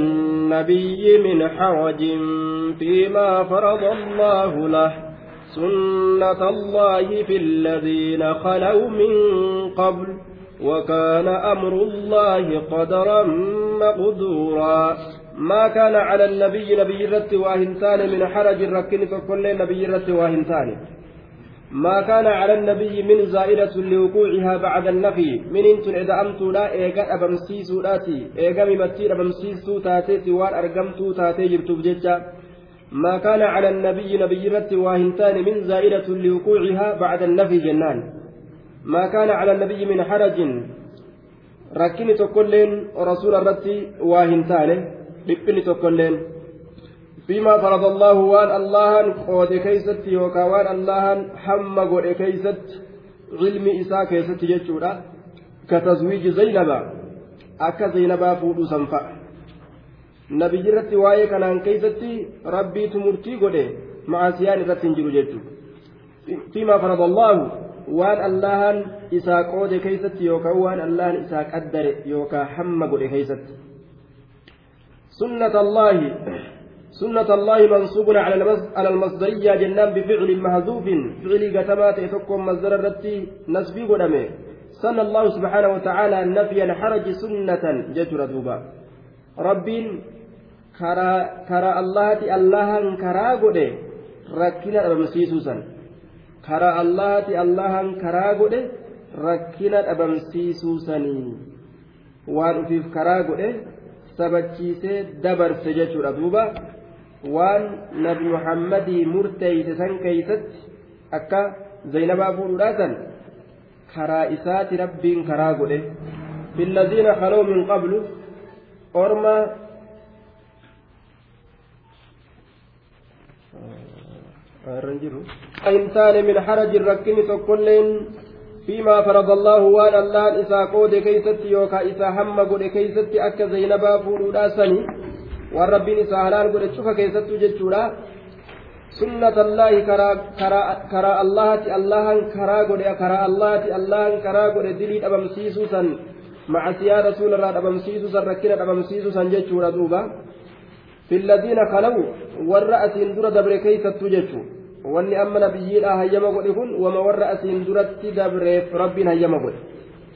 النبي من حرج فيما فرض الله له. سنة الله في الذين خلوا من قبل وكان أمر الله قدرا مقدورا. ما كان على النبي نبي الرت واهنتان من حرج ركن كل نبي الرت واهنتان. ما كان على النبي من زائدة لوقوعها بعد النفي. من انت أمت لا إيجا أبمسيسو لاتي. إيجا ممتير أبمسيسو تاتي سوار أرقمتو تاتي جبتو بجيتشا ما كان على النبي نبي رت واهنتان من زائدة لوقوعها بعد النفي جنان. ما كان على النبي من حرج. ركني تقولين رسول الرت واهنتان. لبني تقولين. فيما فرض الله وان الله قود كيست يوكا وان الله حم قود كيست علم إساء كيست جتشورا كتزويج زينب. أكا زينب فودو سنفع. نبي جرت وايه كان كيست ربي تمرتي قود مع سيان رت جرو جتشو فيما فرض الله waan allahan isaa qoode keeysatti yookaan waan allahan isaa qaddare yookaan hamma godhe keeysatti sunnata سنة الله منصوب على المصدرية جنان بفعل محذوف فعل قتمات يتكم مصدر الرتي نسبي قدمه. سن الله سبحانه وتعالى نفي الحرج سنة جتر دوبا رب كرا كرا الله الله كرا قده. ركنا أبمسيسوسا كرا الله الله كرا قده. ركنا أبمسيسوسا waan ufiif karaa godhe sabachiisee dabarse jechuudha duuba waan nabi muhammadii murteeyse san keeysatti akka zaynabaa fuudhuudhaa san karaa isaati rabbiin karaa godhe billadhiina kaloo min qablu orma hin taane min harajin rakkini tokkolleen فيما فرض الله وان الله إسا قود كيست يوكا إسا هم قود كيست أكا زينبا فورودا سني waan rabbiin isaa halaal godhe cufa keessattuu jechuudha sunnata allaahi karaa allahati allahan karaa godhe karaa allahati allahan karaa godhe dilii dhabamsiisuu san macasiyaa rasuularraa dhabamsiisuu san rakkina dhabamsiisuu san jechuudha duuba filladiina kalawu warra asiin dura dabre keeysattuu jechuu wanni amma nabiyyiidha hayyama godhe kun wama warra asiin duratti dabreef rabbiin hayyama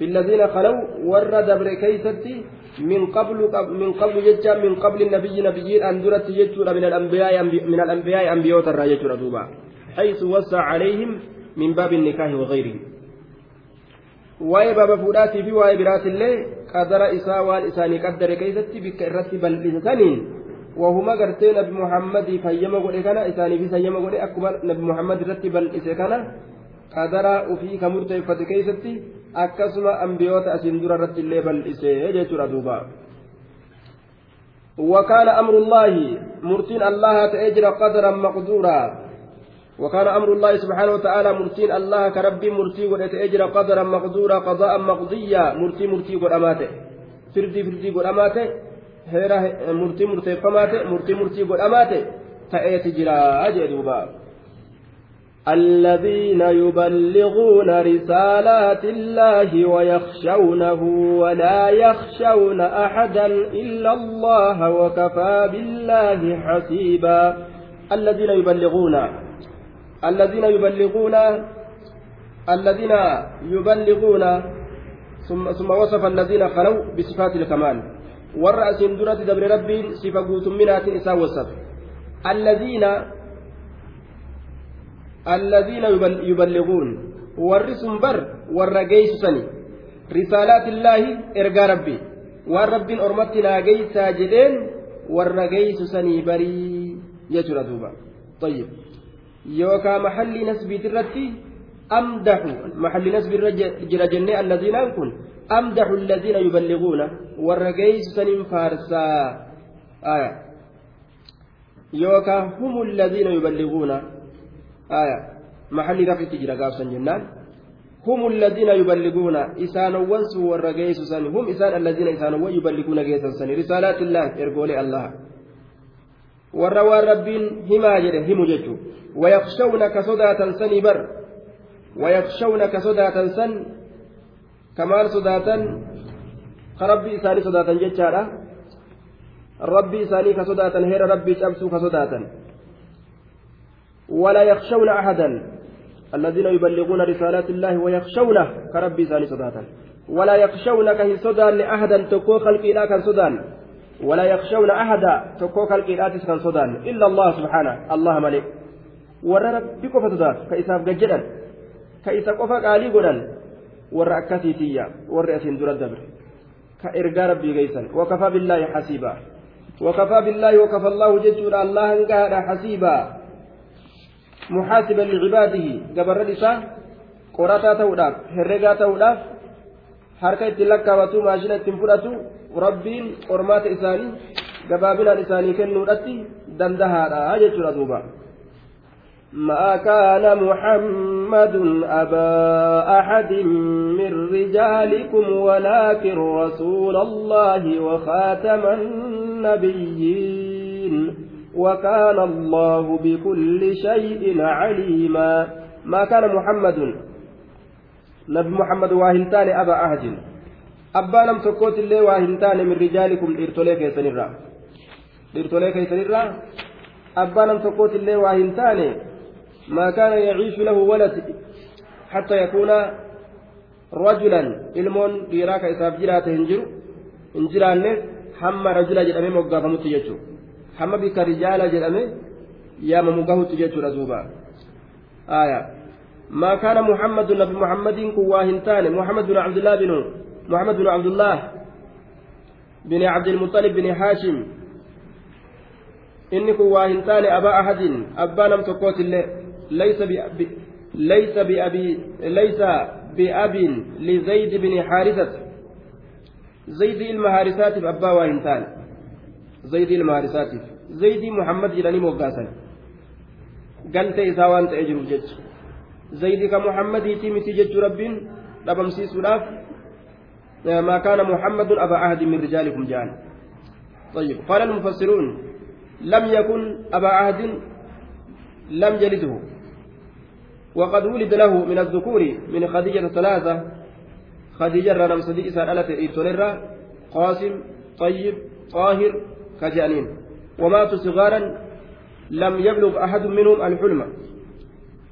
filladiina kalawu warra dabre keeysatti من قبل من قبل جتا من قبل النبي نبيين أن درت جتا من الأنبياء من الأنبياء أنبياء ترى جتا دوبا حيث وسع عليهم من باب النكاح وغيره waa'ee baaba fuudhaatii fi waa'ee biraatillee qadara isaa waan isaanii qaddare keessatti bikka irratti bal'isaniin wahuma gartee nabi muhammadiif hayyama godhe kana isaaniifis hayyama godhe akkuma nabi muhammad irratti bal'ise kana qadara ufii ka murteeffate keessatti akkasuma ambiyoota asiin dura irratti illee bal'isee jechuudha duuba. وكان أمر الله مرتين الله تأجر قدرا مقدورا وكان أمر الله سبحانه وتعالى مرتين الله كربي مرتي وتأجر قدرا مقدورا قضاء مقضيا مرتي مرتي قداماته فردي فردي قداماته هيرا مرتي مرتي فماته مرتي مرتي قداماته تأتي جرا أجدوبا الذين يبلغون رسالات الله ويخشونه ولا يخشون أحدا إلا الله وكفى بالله حسيبا. الذين يبلغون الذين يبلغون الذين يبلغون ثم ثم وصف الذين خلوا بصفات الكمال. والرأس درة دبر ربي صفة قوت إسا وصف. الذين الذين يبلغون. ورسم بر والرقيس سني. رسالات الله إرقى ربي. والرب أرمتنا قيسا جدين والرقيس سني بري. يجرى دوبا. طيب. يوكا محل نسبي ترتي أمدح محل نسبي جرى جنة الذين أنكن. أمدح الذين يبلغون. والرقيس سني فارسا. آية. يوكا هم الذين يبلغون. آية. محل رفع تجرى قابسا جنان هم الذين يبلغون إسانوان سوى الرقيس سن. هم إسان الذين إسانوان يبلغون قيسا سن. رسالات الله إرقول الله. والروى ربين هما جده هم ججو. ويخشون كصداة سن بر. ويخشون كصداة سن. كمال صداة. كربي إساني صداة ججارة. ربي ساني كصداتا هير ربي شمسو كصداتا ولا يخشون أحدا الذين يبلغون رسالات الله ويخشونه كربي ساني صداتا ولا يخشون كهن صدان أحدا تكو خلقي لا كان صدان ولا يخشون أحدا تكو خلقي لا كان صدان إلا الله سبحانه الله ملك warra rabbi qofa sodaatu ka isaaf gajjedhan ka isa qofa qaalii godhan warra akkasiitiyya warri asiin dura dabre ka ergaa rabbii geeysan wakafaa billaahi xasiibaa wakafaa billaahi wakafa allaahu licibaadihi gabarran isaa qorataa ta'uudhaaf herregaa ta'uudhaaf harka ittiin lakkaawatu maashina ittiin fudhatu rabbiin qormaata isaanii gabaabinaan isaanii kennuudhatti dandahaadha jechuudha duuba ما كان محمد أبا أحد من رجالكم ولكن رسول الله وخاتم النبيين وكان الله بكل شيء عليما. ما كان محمد؟ نبي محمد واهنتان أبا أحد أبا لم تكوت اللي واهنتان من رجالكم إرتوليك يسنرا إرتوليك يسنرا أبا لم تكوت اللي واهنتان ما كان يعيش له ولد حتى يكون رجلا. isaaf jiraate hin jiru hin jiraanne hamma rajula jedhamee moggaafamutti jechuudha hamma bika rijaala jedhame yaamamu gahutti jechuudha duuba. Aayaa ما كان محمد نبي محمد كواهنتان محمد بن عبد الله بن محمد بن عبد الله بن عبد المطلب بن هاشم إني كواهنتان أبا أحد أبا لم الله ليس بأبي ليس بأبي ليس بأب لزيد بن حارثة زيد المهارسات بأبا زيد المهارسات زيد محمد جلاني موقاسا قلت إذا وأنت أجر جج. زيد كمحمد تيمتي جج رب لبمسي سلاف ما كان محمد أبا عهد من رجالكم جان. طيب قال المفسرون لم يكن أبا عهد لم يلده. وقد ولد له من الذكور من خديجة ثلاثة. خديجة رنم صديق سألت قاسم طيب طاهر كجانين. وماتوا صغارا لم يبلغ أحد منهم الحلم.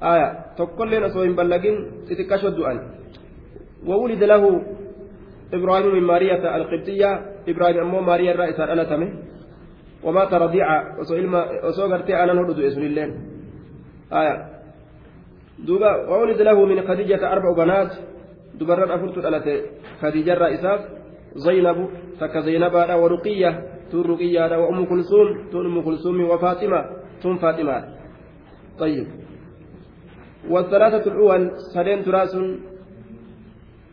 آية. تقول لنا سوين بلغين تتكشف أن وولد له إبراهيم من مارية القبطية. إبراهيم أمو ماريا الرئيس ألتمه ومات رضيعة وسو غرتي أنا نردو اسم الله آية. دوبا وولد له من خديجة أربع بنات. دبران أفرت الألت خديجة رئيسات زينب تك زينب ورقية. تون رقية وأم كلثوم تون أم كلثوم وفاطمة تون فاطمة. طيب. والثلاثة الأول سنين تراس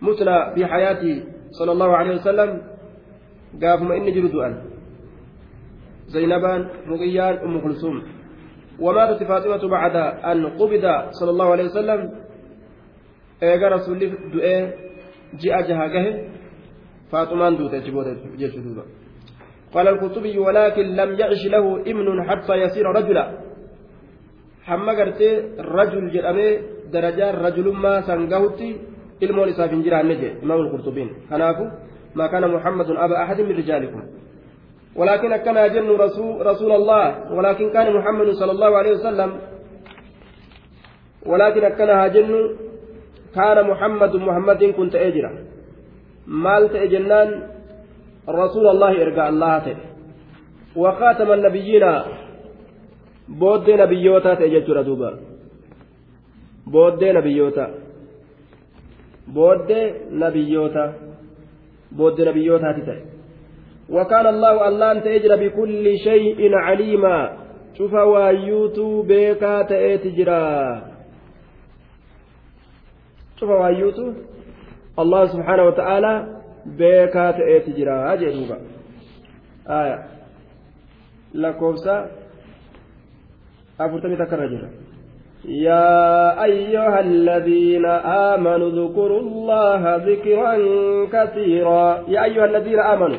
مثنى في حياته صلى الله عليه وسلم. قافما إني جلد زينبان رقيان أم كلثوم. وماتت فاطمة بعد أن قبض صلى الله عليه وسلم. إيجا رسول دؤي جاء جهاجه فاطمان دوت جبوت قال القرطبي ولكن لم يعش له ابن حتى يصير رجلا gartee rajul jedhamee darajaa rajulummaa san gahutti ilmoon isaaf hin jiraanne jedhe imaam alqurtubiin kanaafu maa kana muhammadun aba ahadin min rijaalikum ولكن كان جن رسول, رسول الله ولكن كان محمد صلى الله عليه وسلم ولكن كان جن كان محمد محمد كنت أجرا مالت أجنان رسول الله إرجع الله تي وخاتم النبيين بود نبيوتا تججر دوبا بود نبيوتا. بود نبيوتا. بود نبيوتا تتي وكان الله الله أنت أجر بكل شيء عليما. شوف وايوتو بيكا تأتجرا شوف وايوتو الله سبحانه وتعالى بيكا تأتجرا أجروبا آية لكوبسا أفرتمي تكرر يا أيها الذين آمنوا اذكروا الله ذكرا كثيرا يا أيها الذين آمنوا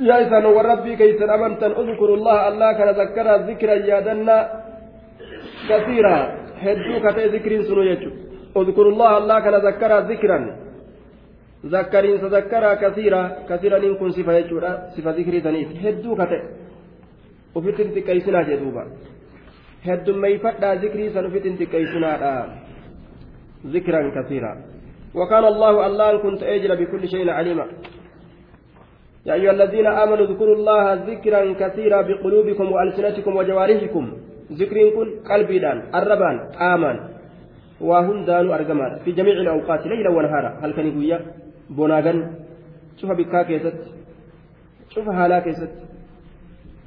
يا إسان وربي كيسن أمنتن اذكروا الله الله كان ذكر ذكرا يادنا كثيرا هدو كتئ ذكر سنو اذكروا الله الله كان ذكر ذكرا zakkariin tazakkaraa kasiira kasiiraniin kun sifa jechuudha sifa zikrii saniif hedduu kate ufitti xiqqeessinaa jedhuuba heddummeeyfadhaa zikrii san ufitti xiqqeessinaadha zikran kasiira وكان الله الله كنت أجل بكل شيء عليما يا أيها الذين آمنوا اذكروا الله ذكرا كثيرا بقلوبكم وألسنتكم وجوارحكم ذكر كن قلبي دان الربان آمن وهم دانوا أرجمان في جميع الأوقات ليلا ونهارا هل كان يقول بوناغن شوف بكا كيست شوف هالا كيست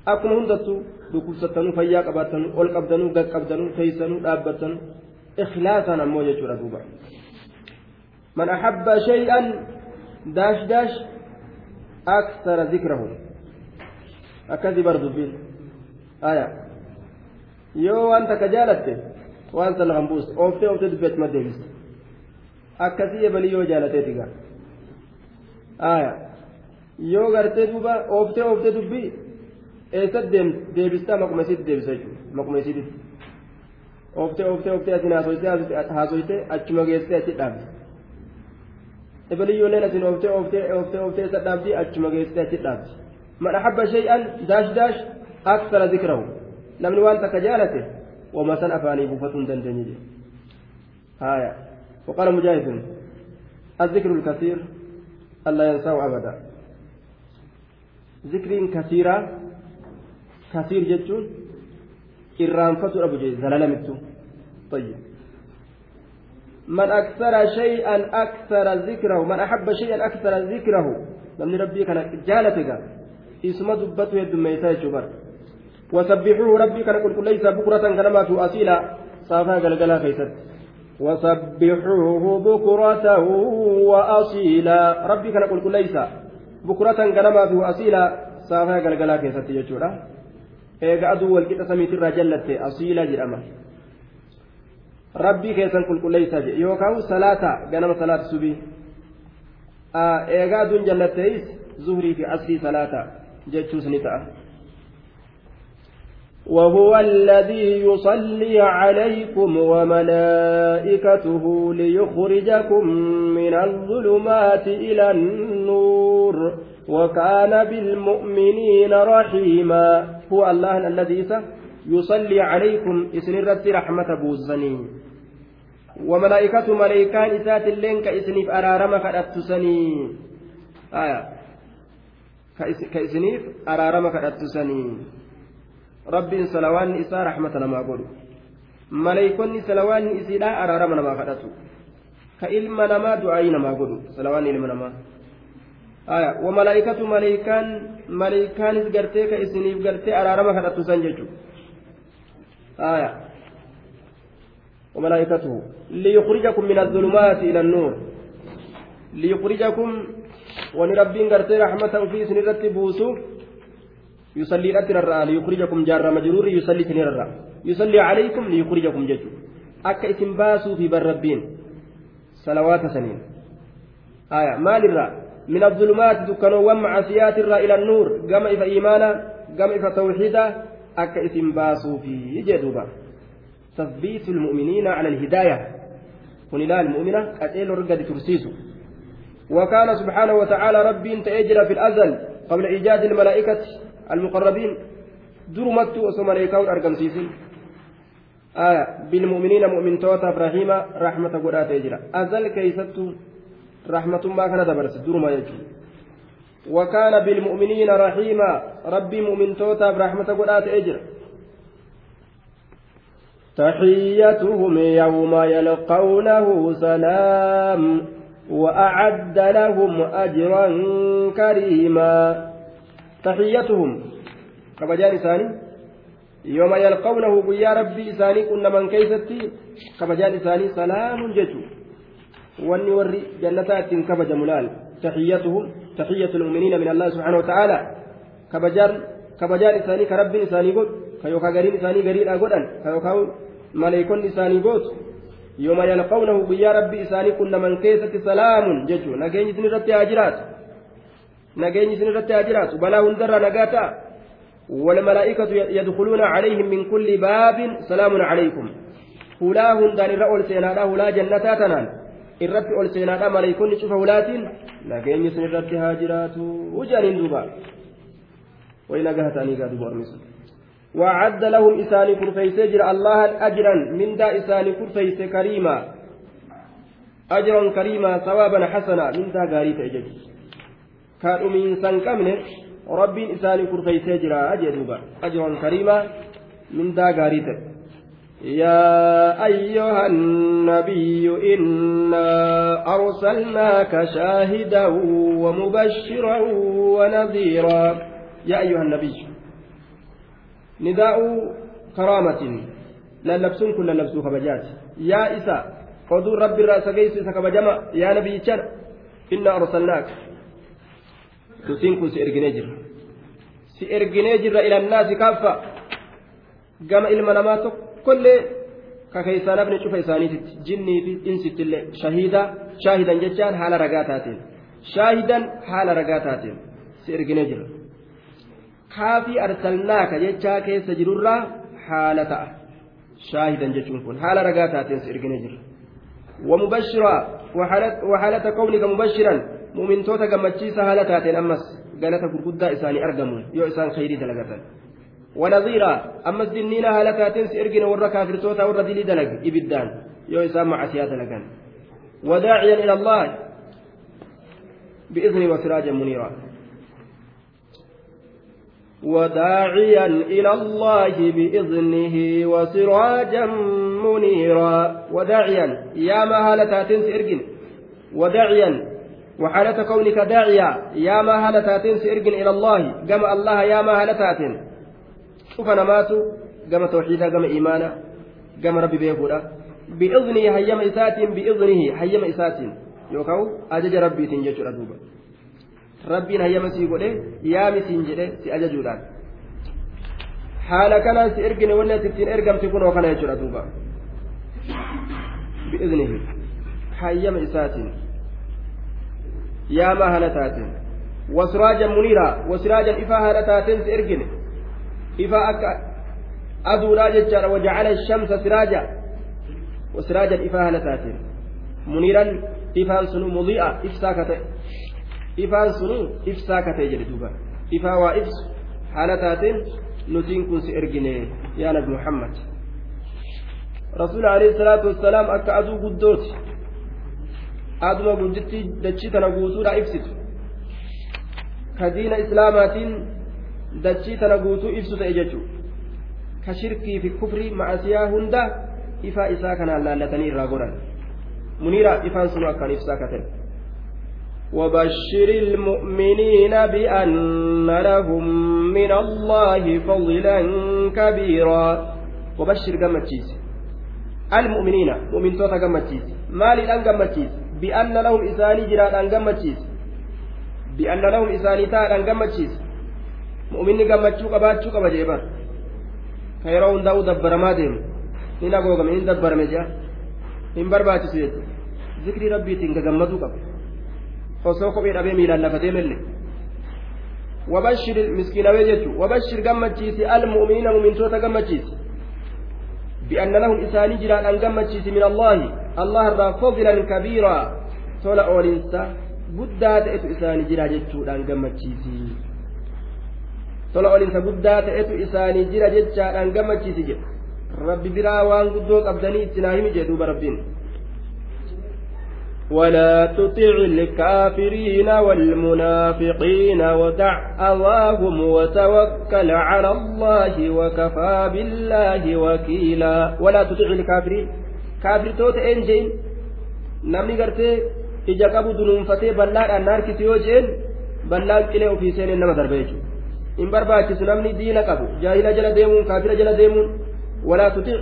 أكون هندتو dhukkubsattanuu fayyaa qabaattanuu ol qabdanuu gad qabdanuu teessanuu dhaabbattanuu ikhlaasaan ammoo jechuudha duuba man ahabba shay'an daash daash aksara zikrahu akkasii bar dubbiin aya yoo waan takka jaalatte waan san lafan buuste ooftee ooftee dubbii achuma deebiste akkasii ebalii yoo jaalateeti gaa yoo gartee duuba ooftee ooftee dubbii eessatti deebistaa maquma isiitti deebisa jechuudha maquma isiitti ooftee ooftee ooftee asin haasoytee achuma geessee achi dhaabdi ebeliyyooleen asin ooftee ooftee ooftee ooftee isa dhaabdi achuma geessee achi dhaabdi man ahabba shay'an daash daash aksara zikrahu namni waan takka jaalate wama san afaanii buufatuu hin dandeenye jedhe haya وقال مجاهد الذكر الكثير ألا ينساه أبدا. ذكر كثيرا كثير جتون إرانفة أبو جي زلالمتو. طيب. من أكثر شيئا أكثر ذكره من أحب شيئا أكثر ذكره. لمن ربي كان جالتك إسم دبته ميتا جبر وسبحوه ربي كان قل ليس بكرة كنما في أصيلا. صافا قلقلا خيست وسبحوه بكرة وأصيلا ربي كان قل ليس بكرة كنما في أصيلا صافا قلقلا خيست يجورا aduu walqixa samiitirraa jallatte asiila jedhama rabbii keessan qulqulleeysaa jedhe yookaan salaata ganama salaata subii eega aduun jallatteeyis zuhrii fi asrii salaata jechuus ni ta'a. وهو الذي يصلي عليكم وملائكته ليخرجكم من الظلمات إلى النور وكان بالمؤمنين رحيما. هو الله الذي يصلي عليكم إسنرت رحمة بوزني وملائكة ملائكان إسات اللين كإسنيف أرارم كأتسني آية. كإسنيف أرارم كأتسني rabbiin salawaanni isaa rahmata namaa godhu maleeykonni salawaanni isiidhaa araarama namaa kadhatu ka ilma namaa du'aayii namaa godhu salawaanni ilma namaa aya wamalaa'ikatu maleeykaan maleeykaanis gartee ka isiniif gartee araarama kadhatu san jechu aya وملائكته ليخرجكم من الظلمات إلى النور ليخرجكم ونربين قرتي رحمة في سنرة بوسو يصلي الأتر ليخرجكم جار مجرور يصلي تنير يصلي عليكم ليخرجكم ججو. أكا إسم باسو في بربين صلوات سنين. آية. مال الرا من الظلمات دكانوا ومعصيات الرا إلى النور. قام إفا إيمانا قام إفا توحيدا. أكا إسم باسو في جدوبا. تثبيت المؤمنين على الهداية. ونلا المؤمنة أتيل رقد ترسيسو. وكان سبحانه وتعالى ربي تأجر في الأزل قبل إيجاد الملائكة. المقربين. درمت وسمى ليكون أرقمسيسين آية بالمؤمنين مؤمن توتا إبراهيم رحمة قرآت يجرى أزل كيست رحمة ما كان دبرس درما يجري وكان بالمؤمنين رحيما ربي مؤمن توتا برحمة قرآت يجرى تحيتهم يوم يلقونه سلام وأعد لهم أجرا كريما. تحيتهم. كبجان إساني. يوم يلقونه يا ربي إساني كنا من كيستي. كبجان إساني سلام جتو واني وري جنتات كبج ملال تحيتهم. تحية المؤمنين من الله سبحانه وتعالى. كبجان كبجان إساني كرب إساني قد. كيوكا غرين إساني غرين أقودان كيوكا ملائكون إساني قد. يوم يلقونه يا ربي إساني كنا من كيستي سلام جتو نجيني سنرتي أجرات. Nageenyi isin irratti haa jiraatu balaa والملائكة يدخلون عليهم من كل باب سلام عليكم هلا هندان الرأول سينادا هلا maleeykonni cufa hulaatiin nageenyi sun irratti haa jiraatu wujaaniin duuba way nagaha ta'anii gaa duuba ormisu وأعد لهم إساني كرفيس جر الله أجرا من دا إساني كرفيس كريما أجرا كريما ثوابا حسنا من دا غاري تأجج كانوا من سنكمن ربي إساني كرفيس جر أجدوبا أجرا كريما من دا غاري تأجج يا أيها النبي إنا أرسلناك شاهدا ومبشرا ونذيرا يا أيها النبي نداء كرامة لا لبسون كل لبسو خبجات يا إسا قدور ربي الرأس قيس سكبجما يا نبي شر إنا أرسلناك تسينكم سيرجنيجر سيرجنيجر إلى الناس كافة قام إلما نماتك kollee ka keessaa nafni cufa isaaniititti jinnii fi insittillee shahiida shaahidan jechaan haala ragaa taateen shaahidan haala ragaa taateen si erginee jira kaafii arsalnaaka jechaa keessa jirurraa haala ta'a shaahidan jechuun kun haala ragaa taateen si erginee jira ومبشرا وحالة كونك مبشرا مؤمن توتا قمتشيسا هالتاتين أمس قالت قرقودة إساني أرقمون يو إسان خيري دلقة ونظيرا أمس دنينا هلكاتين سيرجنا ورا كافر توتا ورا دلي دلق إبدان يو إسام مع سيادة لكان وداعيا إلى الله بإذن وسراجا منيرا وداعيا إلى الله بإذنه وسراجا منيرا وداعيا يا ما هالتاتين سيرجن وداعيا وحالة كونك داعيا يا ما هالتاتين سيرجن إلى الله كما الله يا ما هالتاتين cufa namaatu gama tawxiidaa gama imaana gama rabbi beekuudha bi'iznii hayyama isaatiin bi'iznihi hayyama isaatiin yookaan ajaja rabbiitiin jechuudha duuba rabbiin hayyama sii godhe yaami siin jedhe si ajajuudhaan haala kanaan si ergine wanni ati ittiin ergamti kunoo kana jechuudha duuba bi'iznihi hayyama isaatiin yaama haala taateen wasiraajan muniiraa wasiraajan ifaa haala taateen si ergine ifa akka aduudhaa jechaadha wajacala shamsa siraaja wasiraajan ifaa haala taateen muniiran ifaan sunu mudi'a ibsaa ka ta'e ifaan sunu ibsaa ka ta'e jedhe duuba ifaa waa ibsu haala taateen nutiin kun si ergine yaa nabi muhammad rasuul alayhi salaatu wassalaam akka aduu guddooti aduma gudditti dachii tana guutuudha ibsitu ka diina islaamaatiin dachii tana guutuu ibsu ta'e jechuudha ka shirkii fi kufrii ma'asiyaa hunda ifaa isaa kanaan laallatanii irraa godhan muniira ifaan sunu akkaan ibsaa ka ta'e. وبشر المؤمنين بأن لهم من الله فضلا كبيرا وبشر قمتشيس المؤمنين مؤمن توتا قمتشيس مالي الآن قمتشيس إساني جراد أن قمتشيس بأن لهم إساني تاد أن قمتشيس mu'minni gammachuu qabaachuu qaba jee bar ka yeroo hundaa'u dabbaramaa deemu hin agoogame hin dabbarame jea hin barbaachisu jechuudha zikrii rabbiitiin gagammaduu qaba osoo kophee dhabee miilaan lafatee melle وبشر مسكين ويجتو وبشر قمتشيسي المؤمنين مؤمنتوتا قمتشيسي بأن لهم إساني جران أن قمتشيسي من الله را فضلا كبيرا. تولا أولينسا. بدات إتو إساني جتو أن قمتشيسي. tola olinsa guddaa ta'etu isaanii jira jechaadhaan gammachiisi jedhe rabbi biraa waan guddoo qabdanii itti naa himi jedhe duuba rabbiin ولا تطع الكافرين والمنافقين ودع أواهم وتوكل على الله وكفى بالله وكيلا. ولا تطع الكافرين. kaafirtoota een jeen namni gartee ija qabu dunuunfatee bal'aadhaan naarkisu yoo jeen bal'aan qilee ofii seeneen nama darbe jechuudha. Hin barbaachisu namni diina qabu jaahila jala deemuun kaafira jala deemuun walaa tuti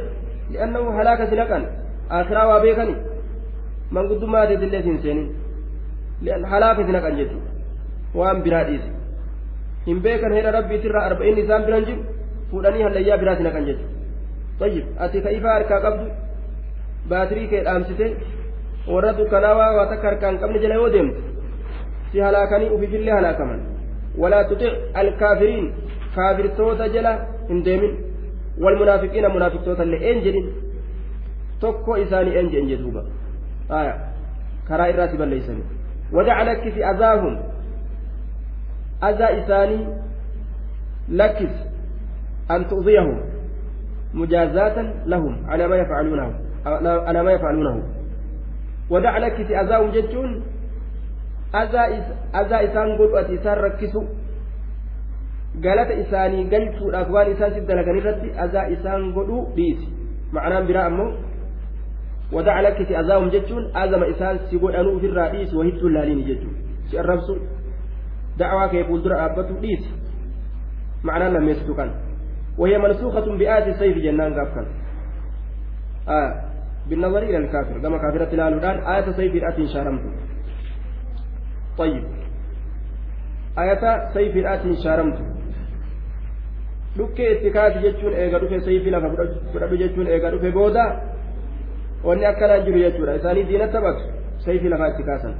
li'annahu halaaka si naqan. Akiraa waa beekani? Manguddummaa adeetillee siin seenin. Halaaka si naqan jechuudha. Waan biraa dhiise hin beekan heera rabbiitirraa arba'inni isaan biran jiru fuudhanii hallayyaa biraa si naqan jechuudha. Tayyib ati ka ifaa harkaa qabdu baatirii kee dhaamsite warra dukkanaawaa waa takka harkaa hin qabne jala yoo deemtu si halaakanii ufifillee halaakaman ولا تطع الكافرين كافر توتا جلا انديمين والمنافقين منافق توتا اللي انجلين tokko isaanii eenje eenje duuba aya karaa irraati balleeysanii wadaca lakkisi azaahum azaa isaanii lakkis an tu'diyahum mujaazatan lahum alaa ma yafcaluunahu ma yafcaluunahu wadaca lakkisi azaahum jechuun azaa isaan godhu ati isaan rakkisu galata isaanii galchuudhaaf waan isaan si dalagan irratti azaa isaan godhu dhiisi ma'anaan biraa ammoo wadaca lakkisi azaahum jechuun azama isaan si godhanuu ofirraa dhiisi wahittuu laaliini jechuun si arrabsu dacwaa kee fuuldura dhaabbatu dhiisi ma'anaan lammeessitu kan وهي منسوخة بآية السيف جنان قافكا آه بالنظر إلى الكافر كما كافرة الآن الآن آية سيف الآتي شارمت طيب آية سيف الآتي شارمت dhukkee itti kaati jechuun eega dhufe sayfii lafa fudhadhu jechuun eega dhufe booda wanni akkanaan jiru jechuudha isaanii diina taphatu sayfii lafaa itti kaasan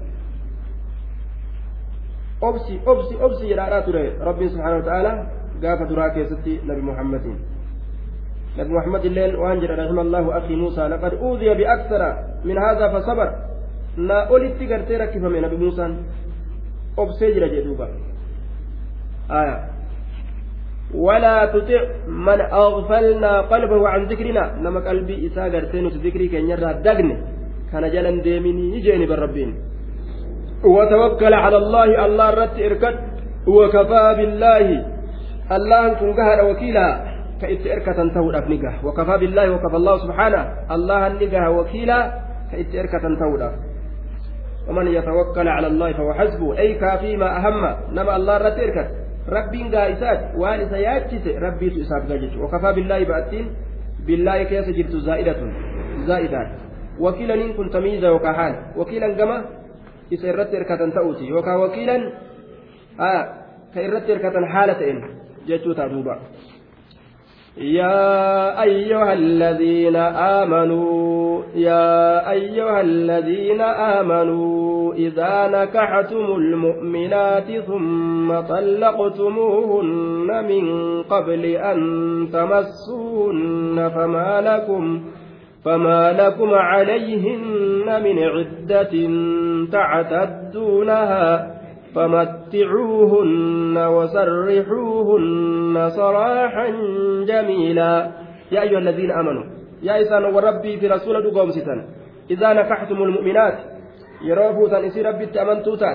obsi obsi obsi jedhaadhaa ture rabbiin subhaanahu wa ta'aalaa gaafa duraa keessatti nabi muhammadin illeen waan jedha rahima allahu akhi muusaa laqad uudiya biaksara min haadha fasabar naa olitti gartee rakkifame nabi muusaan obsee jira jee duuba aya ولا تطع من أغفلنا قلبه عن ذكرنا نما قلبي إسا غرتين ذكري كن يرى دغن كان جلن ديمني يجيني بالربين وتوكل على الله الله رت إركت وكفى بالله الله كن قهر وكيلا كإت إركة تهود نجاه وكفى بالله وكفى الله سبحانه الله النجاه وكيلا كإت إركة تهود ومن يتوكل على الله فهو حسبه أي كافي ما أهم نما الله رت إركت rabbiin gaa isaati waan isa yaachise rabbiitu isaaf gaa jechuudha wakafaa billaahi ba'attiin billaahi keessa jirtu zaa'idatun zaa'idaan wakiilaniin kun tamiiza yookaan haala wakiilan gama isa irratti hirkatan ta'uuti yookaan wakiilan ka irratti hirkatan haala ta'een jechuu ta'a duuba. يا أيها الذين آمنوا يا أيها الذين آمنوا إذا نكحتم المؤمنات ثم طلقتموهن من قبل أن تمسوهن فما لكم فما لكم عليهن من عدة تعتدونها. فمتعوهن وسرحوهن سراحا جميلا. يا أيها الذين آمنوا يا إسان وربي في رسول دقوم ستن إذا نكحتم المؤمنات يروفوتا إسي ربي تأمنتوتا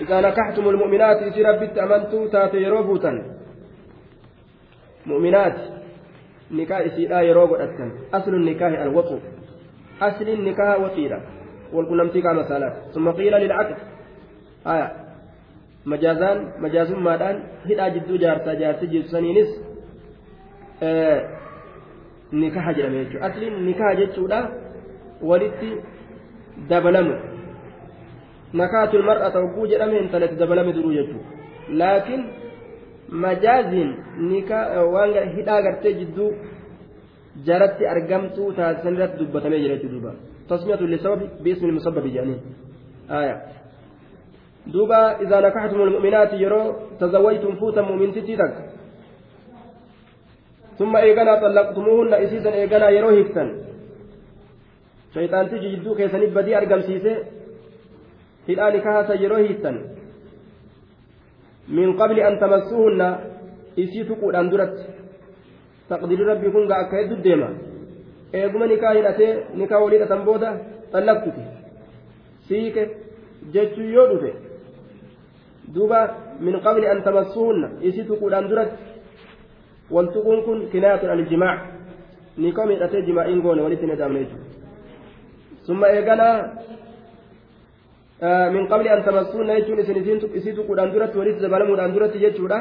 إذا نكحتم المؤمنات إسي ربي تأمنتوتا يروفوتا مؤمنات نكاح إسي لا يروغ أصل النكاح الوطو أصل النكاح وطيرة والكنمتي كما ثم قيل للعقد. Haya majaazaan majaazummaadhaan hidhaa jidduu jaarsaa jaarsi jirsaniinis nikaha jedhame jechuudha asliin nikaha jechuudha walitti dabalamu nakaatul mar'ata hogguu jedhame intalatti dabalame duruu jechuudha laakiin majaaziin waan hidhaa gartee jidduu jaratti argamtuu taasisan irratti dubbatamee jira jechuudha tasmiyatu lisababi biismi musabbabi jedhanii duuba idaa nakaxtum almu'minaati yeroo tazawwaytum fuutan mu'mintittii takka ثم إيغانا طلقتموهن إسيسا إيغانا يرو هفتن شيطانتي جدو كيسني بدي أرقم سيسي hidhaani kaasa yeroo hiittan min qabli an tamassuhunna isii tuquudhaan duratti taqdiiri rabbii kun gaa akka hedduu deema eeguma nikaa hidhatee nikaa walii hidhatan booda xallaqtuti siike jechuu yoo dhufe qabli an tamassuhunna isi tuquudhaan duratti wal tuquun kun kinaayatun aljimaac ni kom hidhatee jimaa'iin goone walitti hin edamne jechuudha summa eeganaa min qabli an tamassuhunna jechuun isin isii tuquudhaan duratti walitti dabalamuudhaan duratti jechuudha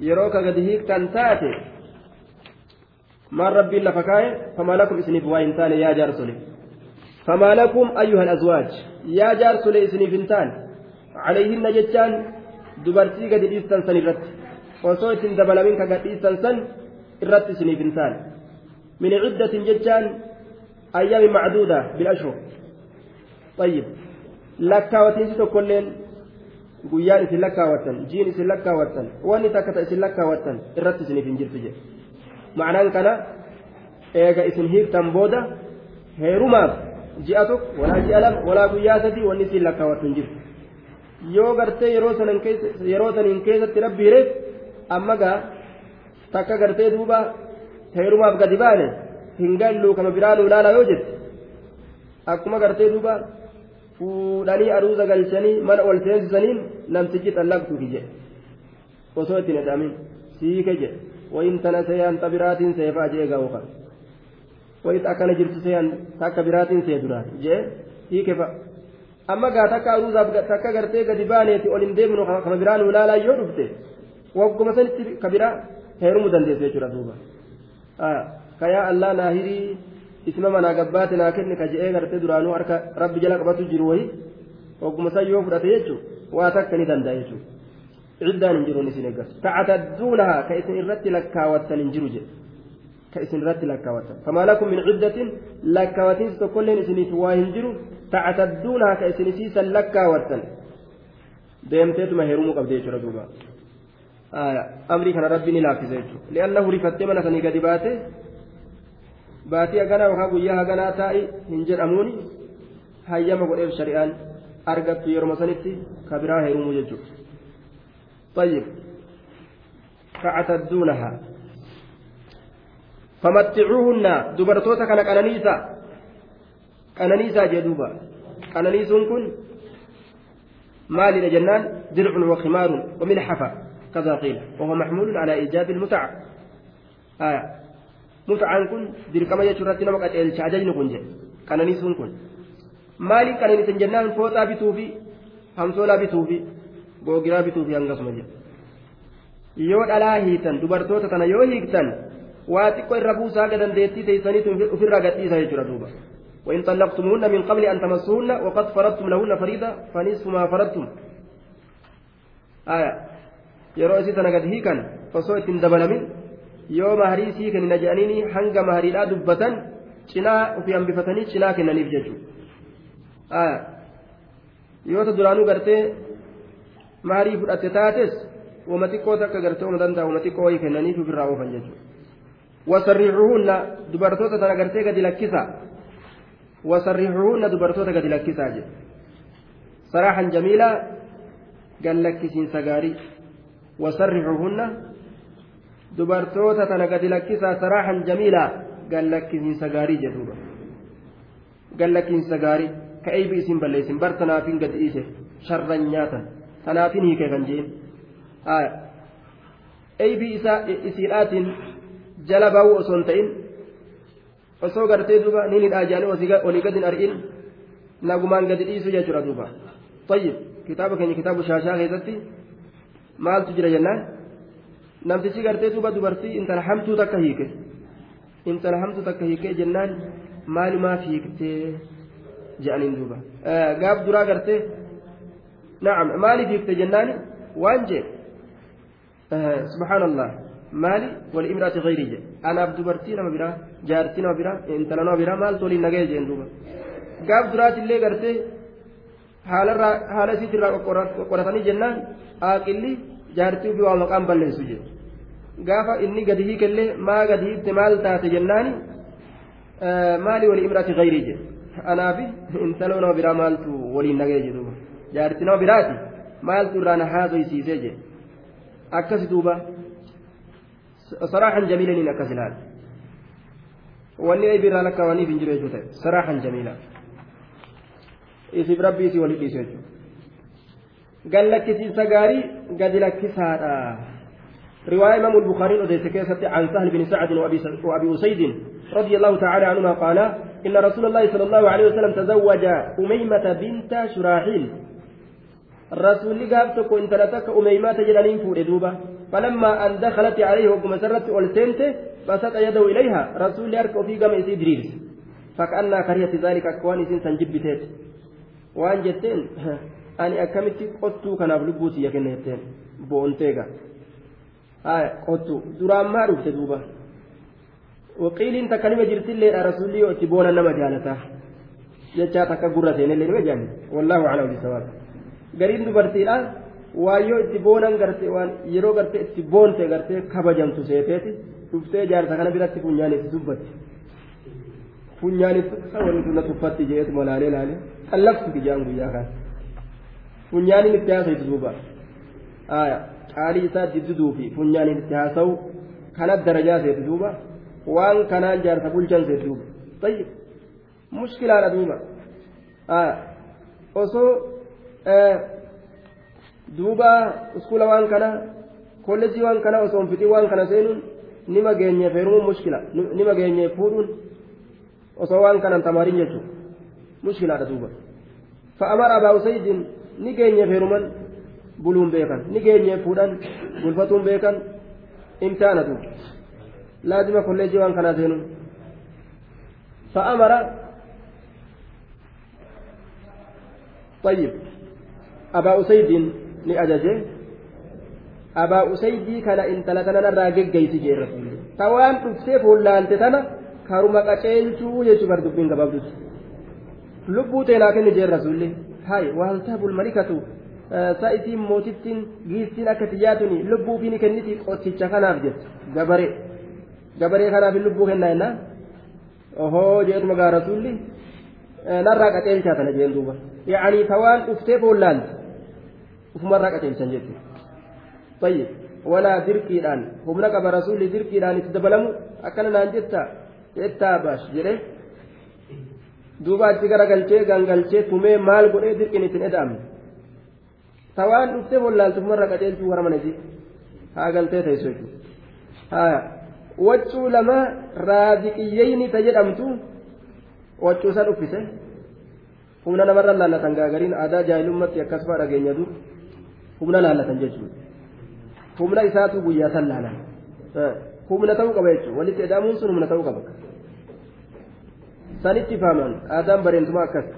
yeroo ka gadi hiiktan taate maan rabbiin lafa kaa'e famaa lakum isiniif waa hin taane yaa jaarsole famaa lakum ayyuha alazwaaj yaa jaarsole isiniif hin taane عليهن جتان dhiistan san irratti osoo ittiin dabalamin ka gad dhiistan san irratti isiniif hin taane min ciddatin jechaan ayyaami macduuda bilashhur طيب lakkaawatiinsi tokkolleen guyyaan isin lakkaawattan jiin isin lakkaawattan wanni takka ta isin lakkaawattan irratti isiniif hin jirtu jedhe macnaan kana eega isin hiiktan booda heerumaaf ji'a tokko walaa ji'a lama walaa guyyaa sadii wanni siin lakkaawwatu hin jiru yoo gartee yeroo saniin keessatti rabbi hireef amma gaa takka gartee duuba heerumaaf gadi baane hin gallu kama biraa nu ilaala yoo jette akkuma gartee duuba fuudhanii aruuza galchanii mana ol seensisaniin namtichi xallaqtuufi jedhe osoo ittiin eda'amin siike jedhe wayin tana seeyaan xabiraatiin seefaa jee gaa'uufa wayit akkana jirtu seeyaan takka biraatiin see duraan jee siike fa'a amma gaa takka aruuzaaf takka gartee gadi baaneeti ol hin deemnu kama biraa nu ilaalaa yoo dhufte wagguma sanitti ka biraa heerumuu dandeessu jechuudha duuba kayaa allaa naahirii isma manaa gabbaate naa kenni ka je'ee gartee duraanuu harka rabbi jala qabatu jiru wayi wagguma san yoo fudhate jechuun waa takka ni danda'a jechuudha ciddaan hin jiruun isin eeggatu ta'atadduunahaa ka isin irratti lakkaawattan hin jiru jedhe lakkaawattan famaa lakum min ciddatin lakkaawatiinsi tokkolleen isiniif waa hin jiru ta'atadduunahaa ka isin isiisan lakkaawattan deemteetuma heerumuu qabde jechuudha duuba amrii kana rabbi ni laaffise jechuudha li'annahu rifattee mana sanii gadi baate baatii haganaa yookaan guyyaa haganaa taa'i hin jedhamuuni hayyama godheef shari'aan argattu yeroo sanitti kabiraa heerumuu jechuudha. طيب فمتعوهن دبرتوتا كان قنانيسا قنانيسا جدوبا قنانيسون كن مال جنان درع وخمار وملحفة كذا قيل وهو محمول على إيجاب المتعة آية متعان كن دركما يشرت نمك أتيل شاجين كن جي قنانيسون كن مالي قنانيسن جنان فوتا بتوفي همسولا بتوفي bituufi hangasuma jedhe yoo dhalaa hiitan dubartoota tana yoo hiiktan waa xiqqoo irra buusaa ga dandeettii teeysaniitu ofirraa gadhiisa jechuudha duuba وإن طلقتموهن من قبل أن تمسوهن وقد فرضتم لهن فريضة فنصف ما فرضتم آية tana gad hiikan osoo ittiin dabalamin yoo maharii sii kennina jedhaniini hanga mahariidhaa dubbatan cinaa ofii hambifatanii cinaa kennaniif jechuudha yoo ta duraanuu gartee maharii fudhatte taates wama xiqqoo takka gartee uma danda'a wama xiqqoo wayii kennaniif ofirraa oofan jechuudha wasarriixuhunna dubartoota tana gartee gadi lakkisa wasarriixuhunna dubartoota gadi lakkisaa jedhe saraaxan jamiilaa gallakkisiinsa gaarii wasarriixuhunna dubartoota tana gadi lakkisaa saraaxan jamiilaa gallakkisiinsa gaarii jedhuudha gallakkisiinsa gaarii ka eeybi isin balleessin bar tanaafin gadi dhiise sharran nyaatan tanaafin hiike kan jeen eeybi isiidhaatiin jala baa'uu osoo hin ta'in osoo gartee duuba ni hidhaa jedhanii olii gadi hin argin nagumaan gadi dhiisu jechuudha duuba tayyib kitaaba keenya kitaabu shaashaa keessatti maaltu jira jennaan namtichi gartee duuba dubartii intala hamtuu takka hiike intala hamtuu takka hiikee jennaan maalumaaf hiiktee jedhaniin duuba gaaf duraa gartee نعم مالي فيك تجناني وانجي آه سبحان الله مالي والإمرأة غيري جي. أنا بدبرتي نما برا جارتي نما برا انت نما برا مال تولي نجي جين دوبا قاب درات اللي قرتي حال را حال سيت را قرتني جنان آكلي جارتي في وام مقام بلن سجي قافا إني قد هيك اللي ما قد هيك مال تات جناني آه مالي والإمرأة غيري جي. أنا في انت لو نما برا مال تو ولي نجي دوبا jaarti nama biraati maaltu irraa na haasoysiisee jedhe akkas duuba saraaxan jamiilaniin akkas ilaala wanni eebi irraa lakkaawaniif hin jiru jechuu ta'e saraaxan jamiila isiif rabbii isii walii dhiisu jechuudha gallakkisiinsa gaarii gadi lakkisaadha رواية إمام البخاري كيسة عن سهل بن سعد وأبي, وأبي أسيد رضي الله تعالى عنهما قال إن رسول الله صلى الله عليه وسلم تزوج أميمة بنت شراحيل rasuulli gaaf tokko intala takka umeymaata jedhaniin fuudhe duuba falammaa an dakalati alayhi hogguma isarratti ol seente basaxa yadahu ilayha rasuulli harka ofii gama isii diriirse fakkaannaa kariyati zaalika akka waan isiin san jibbiteet waan jetteen ani akkamitti qottuu kanaaf lubbuu tiyya kenna jetteen bo'onteega qottu duraan maa dhufte duuba waqiiliin takka nima jirtilleedha rasuulli yoo itti boonan nama jaalataa jechaa takka gurra seenellee nima jaanne wallaahu aclam bisawaab gariin dubartiidha waan yoo itti boonan garte waan yeroo garte itti boonte garte kabajamtu seeteeti dhuftee jaarsa kana biratti funyaan itti dubbatti funyaanitti wanti na tuffatti jeetuma laalee laalee qallabsu kijaan guyyaa kan funyaaniin itti haasa'u duuba qaalii isaa jidduu fi funyaaniin itti haasa'u kanat darajaa seetu duuba waan kanaan jaarsa bulchan seetu duuba tayyib mushkilaadha duuba osoo duuba uskuula waan kana kolleejii waan kana osoo hin waan kana seenuun nima geenye feerumuun mushkila nima geenye fuudhuun osoo waan kanan tamaariin jechuudha mushkilaadha duuba fa'amara abaa usaydin ni geenye feeruman buluun beekan ni geenye fuudhan bulfatuun beekan imtihaana duuba laazima kolleejii waan kanaa seenuun fa'amara طيب أبا أسيد ni ajaje abaa usaydii kana intala tana narraa geggeessi jee rasuulli tawaan dhuftee fuullaalte tana karuma qaceelchuu jechuu bar dubbiin gabaabdutti lubbuu teenaa kenni jee rasuulli hay waaltaabul malikatu sa'itiin mootittiin giistiin akka tiyyaatuni lubbuu fi ni kenniti qoticha kanaaf jette gabaree gabaree kanaaf lubbuu kennaa jennaan ohoo jeetuma gaa rasuulli narraa qaceelchaa tana jeen duuba yaanii tawaan dhuftee fuullaalte ufumarraa qaceelchan jechuudha tayyib walaa dirqiidhaan humna qaba rasuulli dirqiidhaan itti dabalamu akkana naan jetta jettaa baash jedhee duuba achi garagalchee gangalchee tumee maal godhee dirqiin ittiin eda'amne tawaan dhuftee wallaaltu ufumarraa qaceelchuu warra mana isii haa galtee teessu jechuudha haa waccuu lama raadiqiyyeyni ta jedhamtu waccuu san uffise humna namarra laallatan gaagariin aadaa jaahilummaatti akkas fa'aa dhageenya dur humna laallatan jechuudha humna isaatu guyyaa san laalan humna ta'uu qaba jechuudha walitti edaamuun sun humna ta'uu qaba sanitti faaman aadaan bareentumaa akkas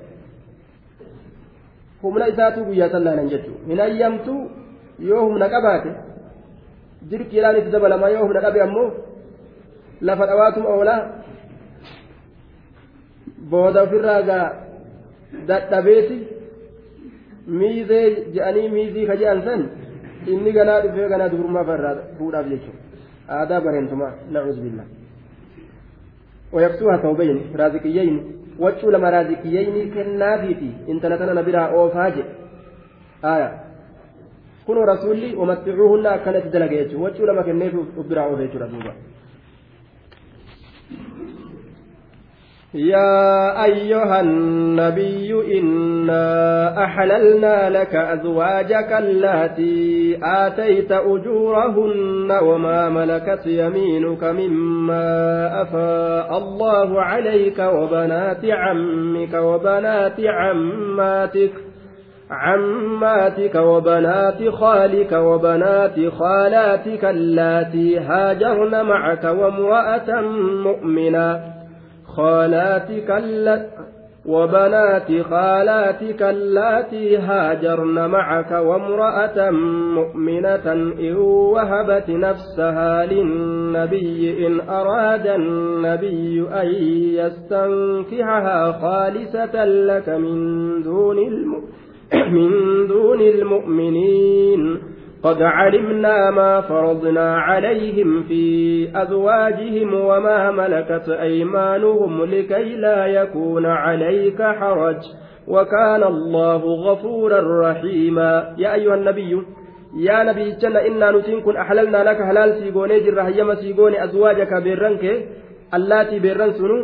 humna isaatu guyyaa san laalan jechuudha hin ayyamtu yoo humna qabaate dirqiidhaan itti dabalamaa yoo humna dhabe ammoo lafa dhawaatuma oolaa booda ofirraa gaa dadhabeeti miizee je'anii miizii ka je'an san inni ganaa dhufee ganaa dubrummaa farraa fuudhaaf jechuudha. Aadaa bareentumaa na'uus billah ويكسوها ثوبين رازقيين وجو لما رازقيين كنافيتي انت لتنا نبرا اوفاجي آية كونوا رسولي ومتعوهن كانت دلقيت وجو لما كنيف وبرا اوفيتي رسولا يا أيها النبي إنا أحللنا لك أزواجك اللاتي آتيت أجورهن وما ملكت يمينك مما أفاء الله عليك وبنات عمك وبنات عماتك عماتك وبنات خالك وبنات خالاتك اللاتي هاجرن معك وامرأة مؤمنة. خالاتك. وبنات خالاتك اللاتي هاجرن معك وامرأة مؤمنة إن وهبت نفسها للنبي إن أراد النبي أن يستنكحها خالصة لك من دون الم... من دون المؤمنين قد علمنا ما فرضنا عليهم في أزواجهم وما ملكت أيمانهم لكي لا يكون عليك حرج وكان الله غفورا رحيما يا أيها النبي يا نبي جنة إنا نتنكن أحللنا لك حلال سيقوني جر هيما سيقوني أزواجك بيرنك اللاتي بيرن سنو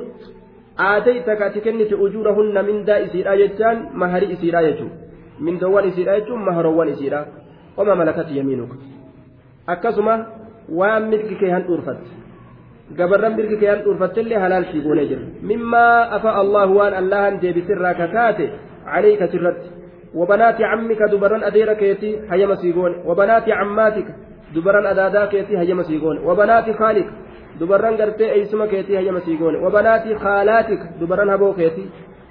آتيتك تكنت أجورهن من داء سيرا مهر يجو من دوان إسيرا يجو مهروان إسيرا وما ملكت يمينك. akkasuma waan mirgi kee han dhuurfatte gabarran mirgi kee han dhuurfattillee halaal sii goonee jira mimmaa afa allahu waan allahan deebisirraa kakaate calayka sirratti وبنات عمك دبران أدير كيتي هيما سيغون وبنات عماتك دبران أدادا كيتي هيما سيغون وبنات خالك دبران قرتي أيسما كيتي هيما سيغون وبنات خالاتك دبران هبو كيتي.